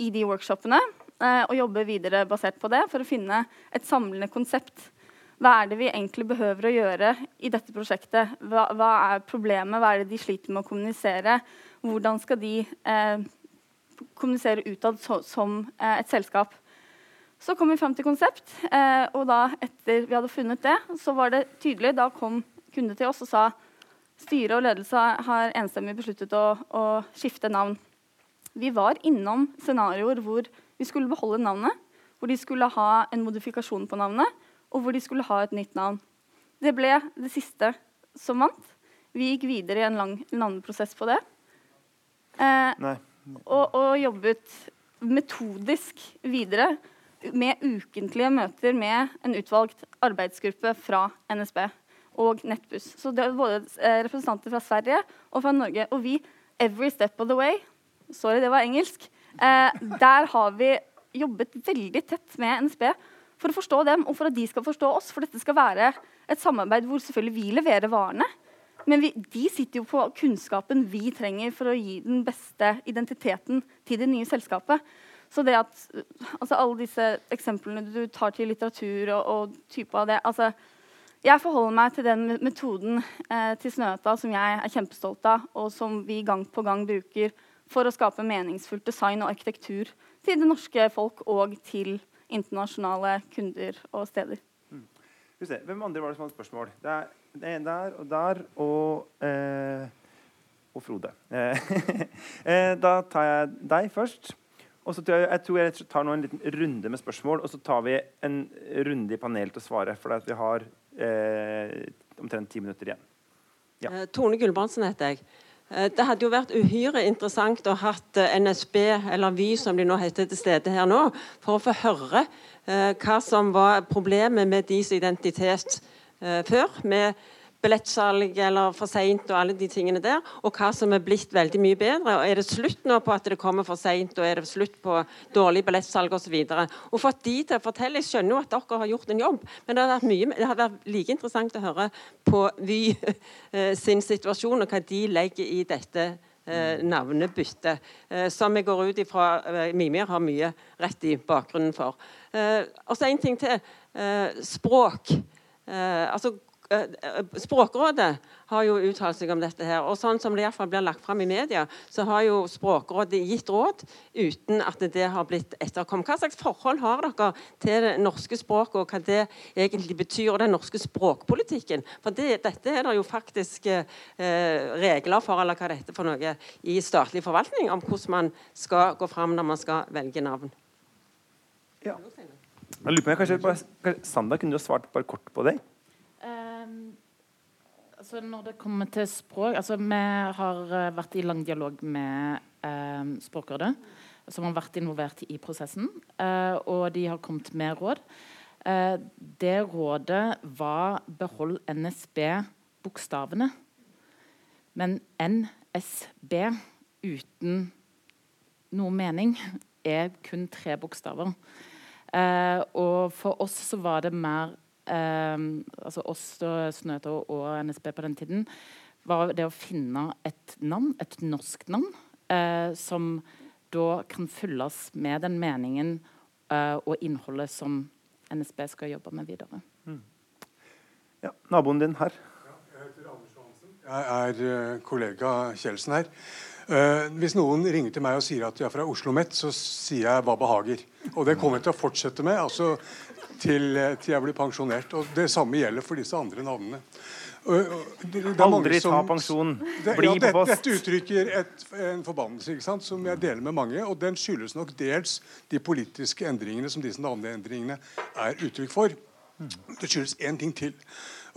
i de workshopene, eh, og jobber videre basert på det for å finne et samlende konsept. Hva er det vi egentlig behøver å gjøre i dette prosjektet? Hva, hva er problemet? Hva er det de sliter med å kommunisere? Hvordan skal de eh, kommunisere utad so, som eh, et selskap? Så kom vi fram til konsept, eh, og da etter vi hadde funnet det, så var det tydelig. Da kom kunde til oss og sa styre og ledelse har enstemmig besluttet å, å skifte navn. Vi var innom scenarioer hvor vi skulle beholde navnet, hvor de skulle ha en modifikasjon på navnet, og hvor de skulle ha et nytt navn. Det ble det siste som vant. Vi gikk videre i en lang navneprosess på det. Eh, og, og jobbet metodisk videre med ukentlige møter med en utvalgt arbeidsgruppe fra NSB og Nettbuss. Så det var både eh, representanter fra Sverige og fra Norge. Og vi, every step of the way Sorry, det var engelsk. Eh, der har vi jobbet veldig tett med NSB for å forstå dem, og for at de skal forstå oss. For dette skal være et samarbeid hvor selvfølgelig vi leverer varene. Men vi, de sitter jo på kunnskapen vi trenger for å gi den beste identiteten til det nye selskapet. Så det at altså Alle disse eksemplene du tar til litteratur og, og type av det altså, Jeg forholder meg til den metoden eh, til Snøhetta som jeg er kjempestolt av, og som vi gang på gang bruker for å skape meningsfullt design og arkitektur til det norske folk og til internasjonale kunder og steder. Mm. Hvem andre var det som hadde spørsmål? Det er, det er der og der og, eh, og Frode. Eh, da tar jeg deg først. Og så tror jeg, jeg, tror jeg tar nå en liten runde med spørsmål, og så tar vi en runde i panel til å svare. For vi har omtrent ti minutter igjen. Ja. Eh, Tone Gulbrandsen heter jeg. Eh, det hadde jo vært uhyre interessant å ha eh, NSB, eller Vy som de nå heter, til stede her nå, for å få høre eh, hva som var problemet med deres identitet eh, før. med billettsalg eller for seint og alle de tingene der, og hva som er blitt veldig mye bedre. og Er det slutt nå på at det kommer for seint, og er det slutt på dårlig billettsalg osv. Fått de til å fortelle Jeg skjønner jo at dere har gjort en jobb, men det hadde vært, mye, det hadde vært like interessant å høre på Vy eh, sin situasjon, og hva de legger i dette eh, navnebyttet, eh, som jeg går ut ifra Mimir har mye rett i bakgrunnen for. Og så en ting til. Språk. Eh, altså Språkrådet har jo uttalt seg om dette. her, og sånn som det i fall blir lagt fram i media, så har jo Språkrådet gitt råd uten at det har blitt etterkommet. Hva slags forhold har dere til det norske språket, og hva det egentlig betyr, og den norske språkpolitikken? For det, dette er det jo faktisk eh, regler for, eller hva dette for noe, i statlig forvaltning, om hvordan man skal gå fram når man skal velge navn. Ja. Jeg lurer på, kanskje, bare, Sanda, kunne du ha svart bare kort på det? Altså når det kommer til språk altså Vi har uh, vært i lang dialog med uh, Språkrådet, som har vært involvert i prosessen. Uh, og de har kommet med råd. det rådet var behold NSB-bokstavene. Men NSB uten noe mening er kun tre bokstaver. og for oss så var det mer eh, altså oss Snøhetta og NSB på den tiden, var det å finne et navn, et norsk navn, eh, som da kan fylles med den meningen uh, og innholdet som NSB skal jobbe med videre. Mm. Ja, Naboen din her. jeg heter Anders Johansen. Jeg er uh, kollega Kjeldsen her. Uh, hvis noen ringer til meg og sier at de er fra Oslo Met, så sier jeg hva behager. Og det kommer jeg til å fortsette med altså, til, til jeg blir pensjonert. Og det samme gjelder for disse andre navnene. Aldri som, ta pensjon. Det, Bli ja, det, på post. Dette uttrykker et, en forbannelse som jeg deler med mange. og Den skyldes nok dels de politiske endringene som disse navneendringene er uttrykk for. Det skyldes én ting til.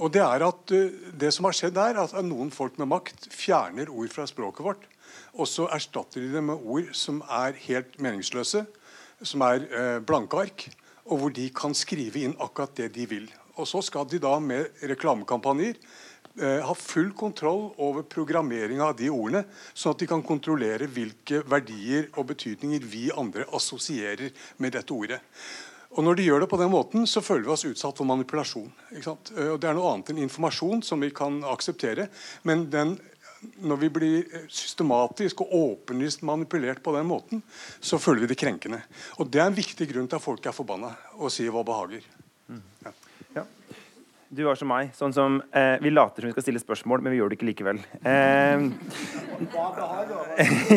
Og Det er at uh, det som har skjedd er at noen folk med makt fjerner ord fra språket vårt. Og så erstatter de det med ord som er helt meningsløse, som er eh, blanke ark, og hvor de kan skrive inn akkurat det de vil. Og så skal de da med reklamekampanjer eh, ha full kontroll over programmeringa av de ordene, sånn at de kan kontrollere hvilke verdier og betydninger vi andre assosierer med dette ordet. Og Når de gjør det på den måten, så føler vi oss utsatt for manipulasjon. Eh, og Det er noe annet enn informasjon som vi kan akseptere. Men den, når vi blir systematisk og åpenlyst manipulert på den måten, så føler vi det krenkende. Og Det er en viktig grunn til at folk er forbanna og sier hva behager. Ja. Ja. Du var som meg. Sånn som eh, Vi later som vi skal stille spørsmål, men vi gjør det ikke likevel. Eh,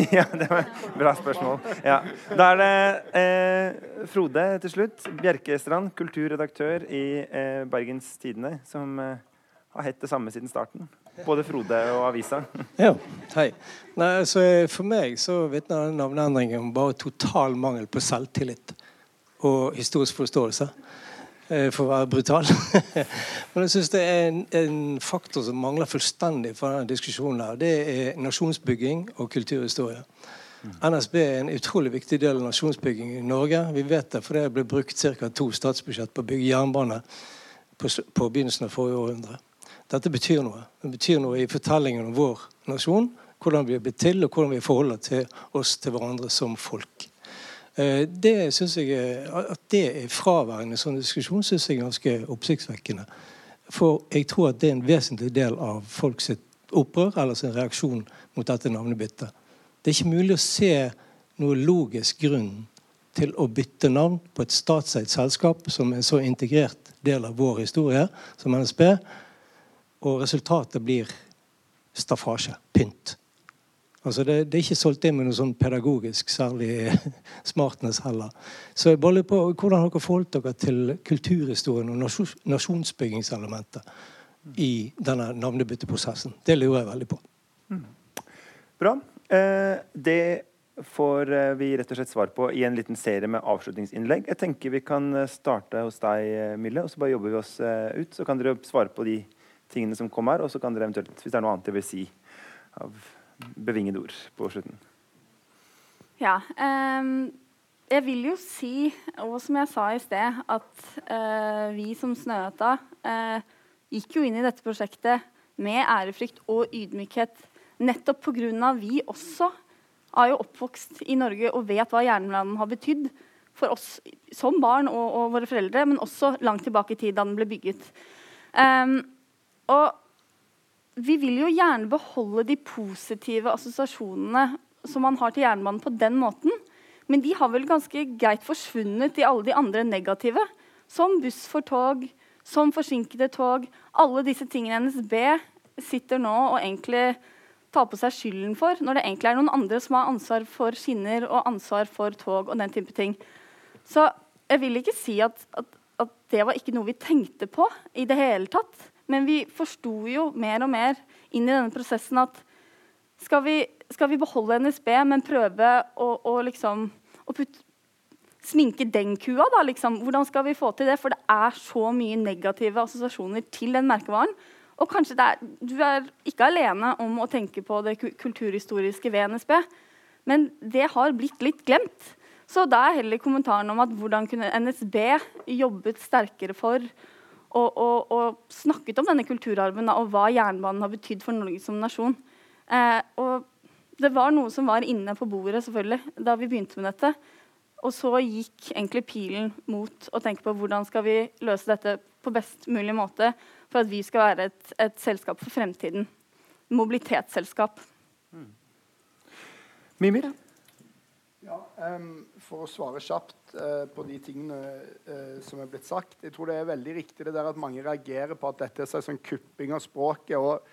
ja, det var et bra spørsmål. Ja. Da er det eh, Frode til slutt. Bjerkestrand, kulturredaktør i eh, Bergens Tidende, som eh, har hett det samme siden starten. Både Frode og avisa. ja, hei. Nei, altså, for meg så vitner navneendringen om bare total mangel på selvtillit og historisk forståelse. Eh, for å være brutal. Men jeg syns det er en, en, faktor som mangler fullstendig fra denne diskusjonen. her. Det er nasjonsbygging og kulturhistorie. NSB er en utrolig viktig del av nasjonsbygging i Norge. Vi vet det, for det ble brukt ca. to statsbudsjett på å bygge jernbane på, på, begynnelsen av forrige århundre. Dette betyr noe. Det betyr noe i fortellingen om vår nasjon. Hvordan vi er blitt til, og hvordan vi forholder til oss til hverandre som folk. Eh, det synes jeg, At det er fraværende sånn diskusjon, syns jeg er ganske oppsiktsvekkende. For jeg tror at det er en vesentlig del av folks opprør eller sin reaksjon mot dette navnebyttet. Det er ikke mulig å se noe logisk grunn til å bytte navn på et statseid selskap som er en så integrert del av vår historie som NSB, og resultatet blir staffasje. Pynt. Altså det, det, er ikke solgt inn med noe sånn pedagogisk særlig smartness heller. Så jeg bare på Hvordan har dere forholdt dere til kulturhistorien og nasjonsbyggingselementet i denne navnebytteprosessen? Det lurer jeg veldig på. Mm. Bra. Eh, det får eh, vi rett og slett svar på i en liten serie med avslutningsinnlegg. Jeg tenker Vi kan eh, starte hos deg, eh, Mille, og så bare jobber vi oss ut. Så kan dere svare på de tingene som kom her, og så kan dere eventuelt, hvis det er noe annet dere vil si av bevingede ord på slutten. Ja. Um, jeg vil jo si, og som jeg sa i sted, at uh, vi som Snøhetta uh, gikk jo inn i dette prosjektet med ærefrykt og ydmykhet nettopp pga. vi også er jo oppvokst i Norge og vet hva jernbanen har betydd for oss som barn og, og, våre foreldre, men også langt tilbake i tid da den ble bygget. Um, og vi vil jo gjerne beholde de positive assosiasjonene som man har til jernbanen på den måten. Men de har vel ganske greit forsvunnet i alle de andre negative. Som buss for tog, som forsinkede tog. Alle disse tingene NSB sitter nå og egentlig tar på seg skylden for, når det egentlig er noen andre som har ansvar for skinner og ansvar for tog og den type ting. Så jeg vil ikke si at, at, at det var ikke noe vi tenkte på i det hele tatt. Men vi forsto jo mer og mer inn i denne prosessen at skal vi, skal vi beholde NSB, men prøve å, å liksom å putte, sminke den kua, da, liksom. Hvordan skal vi få til det? For det er så mye negative assosiasjoner til den merkevaren. Og kanskje er, du er ikke alene om å tenke på det kulturhistoriske ved NSB, men det har blitt litt glemt. Så da er heller kommentaren om at hvordan kunne NSB jobbet sterkere for og, og, og, snakket om denne kulturarven og hva jernbanen har betydd for Norge som nasjon. Eh, og det var noe som var inne på bordet selvfølgelig, da vi begynte med dette. Og så gikk egentlig pilen mot å tenke på hvordan skal vi løse dette på best mulig måte for at vi skal være et, et selskap for fremtiden. Mobilitetsselskap. Mm. Mimir? Ja, um, For å svare kjapt uh, på de tingene uh, som er blitt sagt. Jeg tror det er veldig riktig det der at mange reagerer på at dette er sånn kupping av språket. og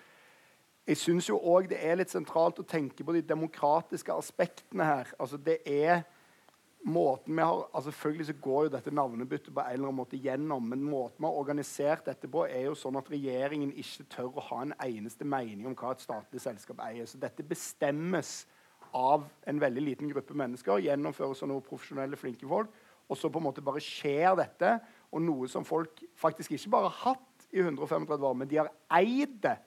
Jeg syns jo òg det er litt sentralt å tenke på de demokratiske aspektene her. Altså det er måten vi har, altså Selvfølgelig så går jo dette navnebyttet på en eller annen måte gjennom, men måten vi har organisert dette på, er jo sånn at regjeringen ikke tør å ha en eneste mening om hva et statlig selskap eier. Så dette bestemmes av en veldig liten gruppe mennesker, gjennomføres av noen profesjonelle, flinke folk. Og så på en måte bare skjer dette, og noe som folk faktisk ikke bare har hatt i 135 år, men de har eid det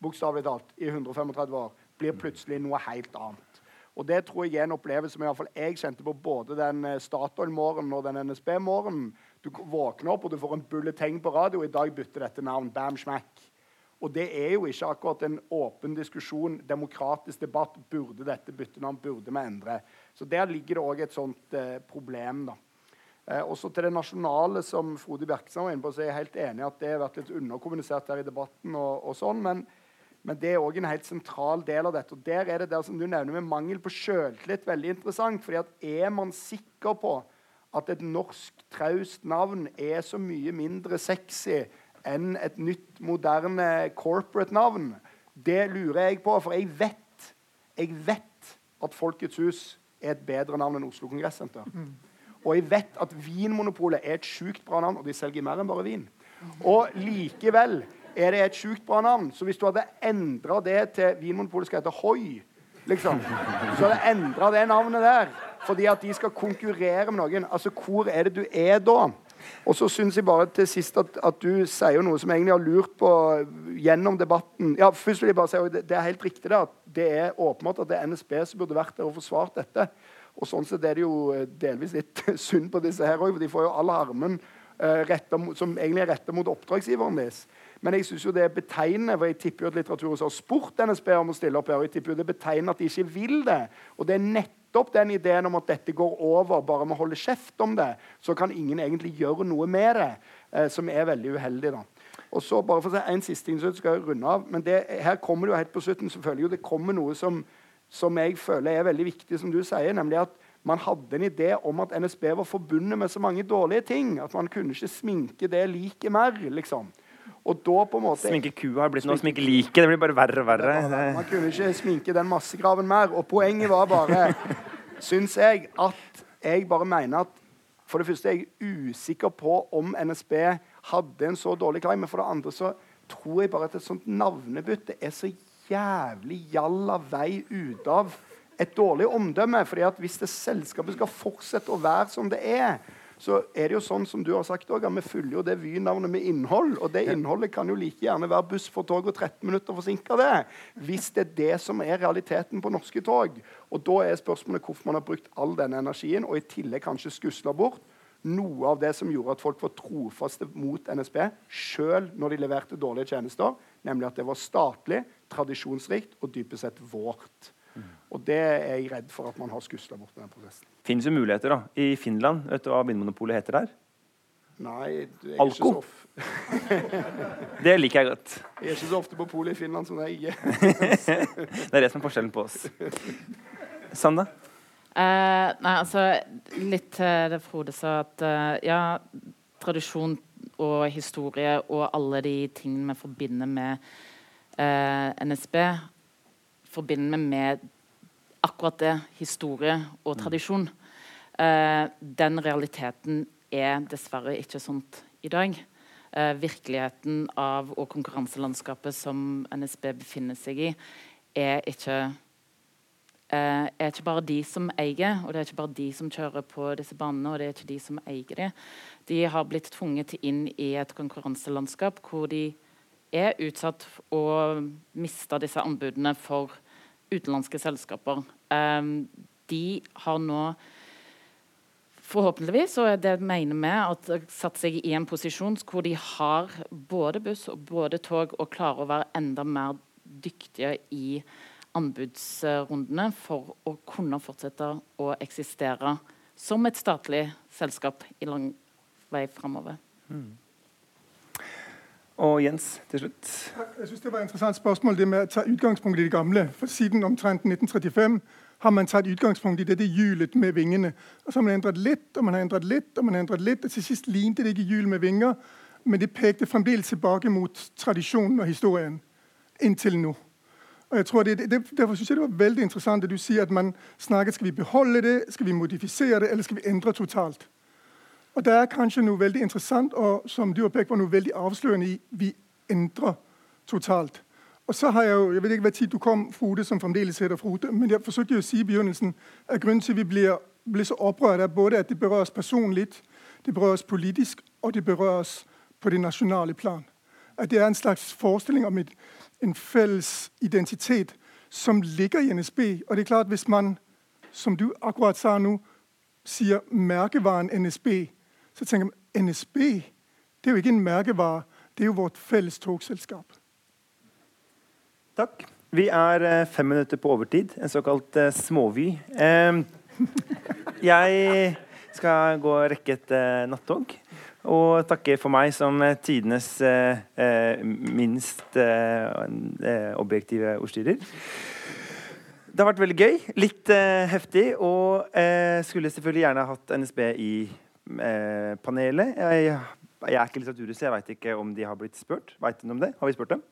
bokstavelig talt i 135 år, blir plutselig noe helt annet. Og Det tror jeg er en opplevelse som i jeg kjente på både den eh, Statoil-morgenen og den NSB-morgenen. Du våkner opp og du får en bulleteng på radio. I dag bytter dette navn. Bam, smack. Og det er jo ikke akkurat en åpen diskusjon, demokratisk debatt. Burde dette bytte navn? Burde vi endre? Så der ligger det òg et sånt eh, problem. da. Eh, også til det nasjonale, som Frode Bjerkestad var inne på, så er jeg helt enig at det har vært litt underkommunisert her i debatten. og, og sånn, men, men, det er òg en helt sentral del av dette. Og der er det der som du nevner med mangel på sjøltillit veldig interessant. fordi at er man sikker på at et norsk traust navn er så mye mindre sexy enn et nytt, moderne corporate-navn? Det lurer jeg på, for jeg vet, jeg vet at Folkets hus er et bedre navn enn Oslo Kongressenter. Mm. Og jeg vet at Vinmonopolet er et sjukt bra navn, og de selger mer enn bare vin. Og likevel er det et sjukt bra navn. Så hvis du hadde endra det til Vinmonopolet skal hete Hoi, liksom, så hadde endra det navnet der fordi at de skal konkurrere med noen. Altså, hvor er det du er da? Og så syns jeg bare til sist at, at, du sier noe som jeg egentlig har lurt på gjennom debatten. Ja, først vil jeg bare si at det er helt riktig det, at det er åpenbart at det er NSB som burde vært der og forsvart dette. Og sånn sett er det jo delvis litt synd på disse her òg, for de får jo all armen eh, som egentlig er retta mot oppdragsgiveren deres. Men jeg synes jo det er betegnende, for jeg tipper jo at Litteraturhuset har spurt NSB om å stille opp her, og jeg tipper jo det er betegnende at de ikke vil det. Og det er nett nettopp den ideen om at dette går over bare med å holde kjeft om det, så kan ingen egentlig gjøre noe med det, eh, som er veldig uheldig. da. Og så bare for å si En siste ting, så skal jeg runde av. Men det, her kommer det jo helt på slutten selvfølgelig, det kommer noe som, som jeg føler er veldig viktig, som du sier, nemlig at man hadde en idé om at NSB var forbundet med så mange dårlige ting at man kunne ikke sminke det like mer. liksom. Og da på en måte... Sminke kua har blitt noe sminke like. Det blir bare verre og verre. Man kunne ikke sminke den massegraven mer. Og poenget var bare, syns jeg, at jeg bare mener at For det første er jeg usikker på om NSB hadde en så dårlig klang. Men for det andre så tror jeg bare at et sånt navnebytte er så jævlig jalla vei ut av et dårlig omdømme. fordi at hvis det selskapet skal fortsette å være som det er, så er det jo sånn som du har sagt også, at Vi fyller jo det Vy-navnet med innhold. Og det innholdet kan jo like gjerne være buss for tog og 13 minutter forsinka. det, Hvis det er det som er realiteten på norske tog. Og Da er spørsmålet hvorfor man har brukt all denne energien og i tillegg kanskje skusla bort noe av det som gjorde at folk var trofaste mot NSB, sjøl når de leverte dårlige tjenester, nemlig at det var statlig, tradisjonsrikt og dypest sett vårt. Og det er jeg redd for at man har skusla bort den prosessen. Fins jo muligheter, da. I Finland, vet du hva Vinmonopolet heter der? Nei, jeg er Alko. ikke så Det liker jeg godt. Jeg er ikke så ofte på polet i Finland som deg. det er det som er forskjellen på oss. Sanda? Uh, nei, altså Litt til det Frode sa, at uh, ja, tradisjon og historie og alle de tingene vi forbinder med uh, eh, NSB, forbinder vi med akkurat det, historie og mm. tradisjon. Uh, den realiteten er dessverre ikke sånt i dag. Uh, virkeligheten av og konkurranselandskapet som NSB befinner seg i, er ikke, uh, er ikke bare de som eier, og det er ikke bare de som kjører på disse banene, og det er ikke de som eier de. De har blitt tvunget inn i et konkurranselandskap hvor de er utsatt og mista disse anbudene for utenlandske selskaper. Um, de har nå Forhåpentligvis og det mener vi at satt seg i en posisjon hvor de har både buss og både tog og klarer å være enda mer dyktige i anbudsrundene for å kunne fortsette å eksistere som et statlig selskap i lang vei framover. Mm. Og Jens til slutt. Jeg synes Det var et interessant spørsmål, det med å ta utgangspunkt i det gamle. For Siden omtrent 1935 har man tatt utgangspunkt i dette hjulet med vingene. Og Så har man endret litt, og man har endret litt, og man har endret litt. og Til sist lignet det ikke hjul med vinger, men det pekte fremdeles tilbake mot tradisjonen og historien inntil nå. Og jeg tror det, det, Derfor synes jeg det var veldig interessant at du sier at man snakket skal vi beholde det, skal vi modifisere det, eller skal vi endre totalt. Og Det er kanskje noe veldig interessant og som du har pekt på, noe veldig avslørende i vi endrer totalt. Og så har Jeg jo, jeg vet ikke hva tid du kom, Frode, som fremdeles heter Frode, men jeg forsøkte jo å si i begynnelsen at grunnen til vi blir, blir så opprørt, er både at det berører oss personlig, det berører oss politisk, og det berører oss på det nasjonale plan. At det er en slags forestilling om et, en felles identitet som ligger i NSB. Og det er klart, hvis man, som du akkurat sa nå, sier merkevaren NSB, så tenker man NSB det er jo ikke en merkevare, det er jo vårt felles togselskap. Takk. Vi er eh, fem minutter på overtid, en såkalt uh, småvy. Jeg skal gå og rekke et uh, nattog. Og takke for meg som tidenes minst objektive ordstyrer. Det har vært veldig gøy. Litt heftig. Og skulle selvfølgelig gjerne hatt NSB i panelet. Jeg, jeg er ikke litteraturhuset, jeg veit ikke om de har blitt spurt. Veit du om det? Har vi spurt dem?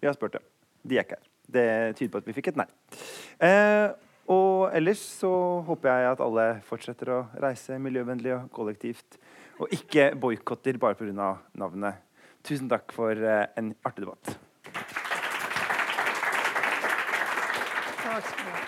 Vi har spurt dem. De er ikke her. Det tyder på at vi fikk et nei. Eh, og ellers så håper jeg at alle fortsetter å reise miljøvennlig og kollektivt. Og ikke boikotter bare pga. navnet. Tusen takk for eh, en artig debatt. Takk skal du ha.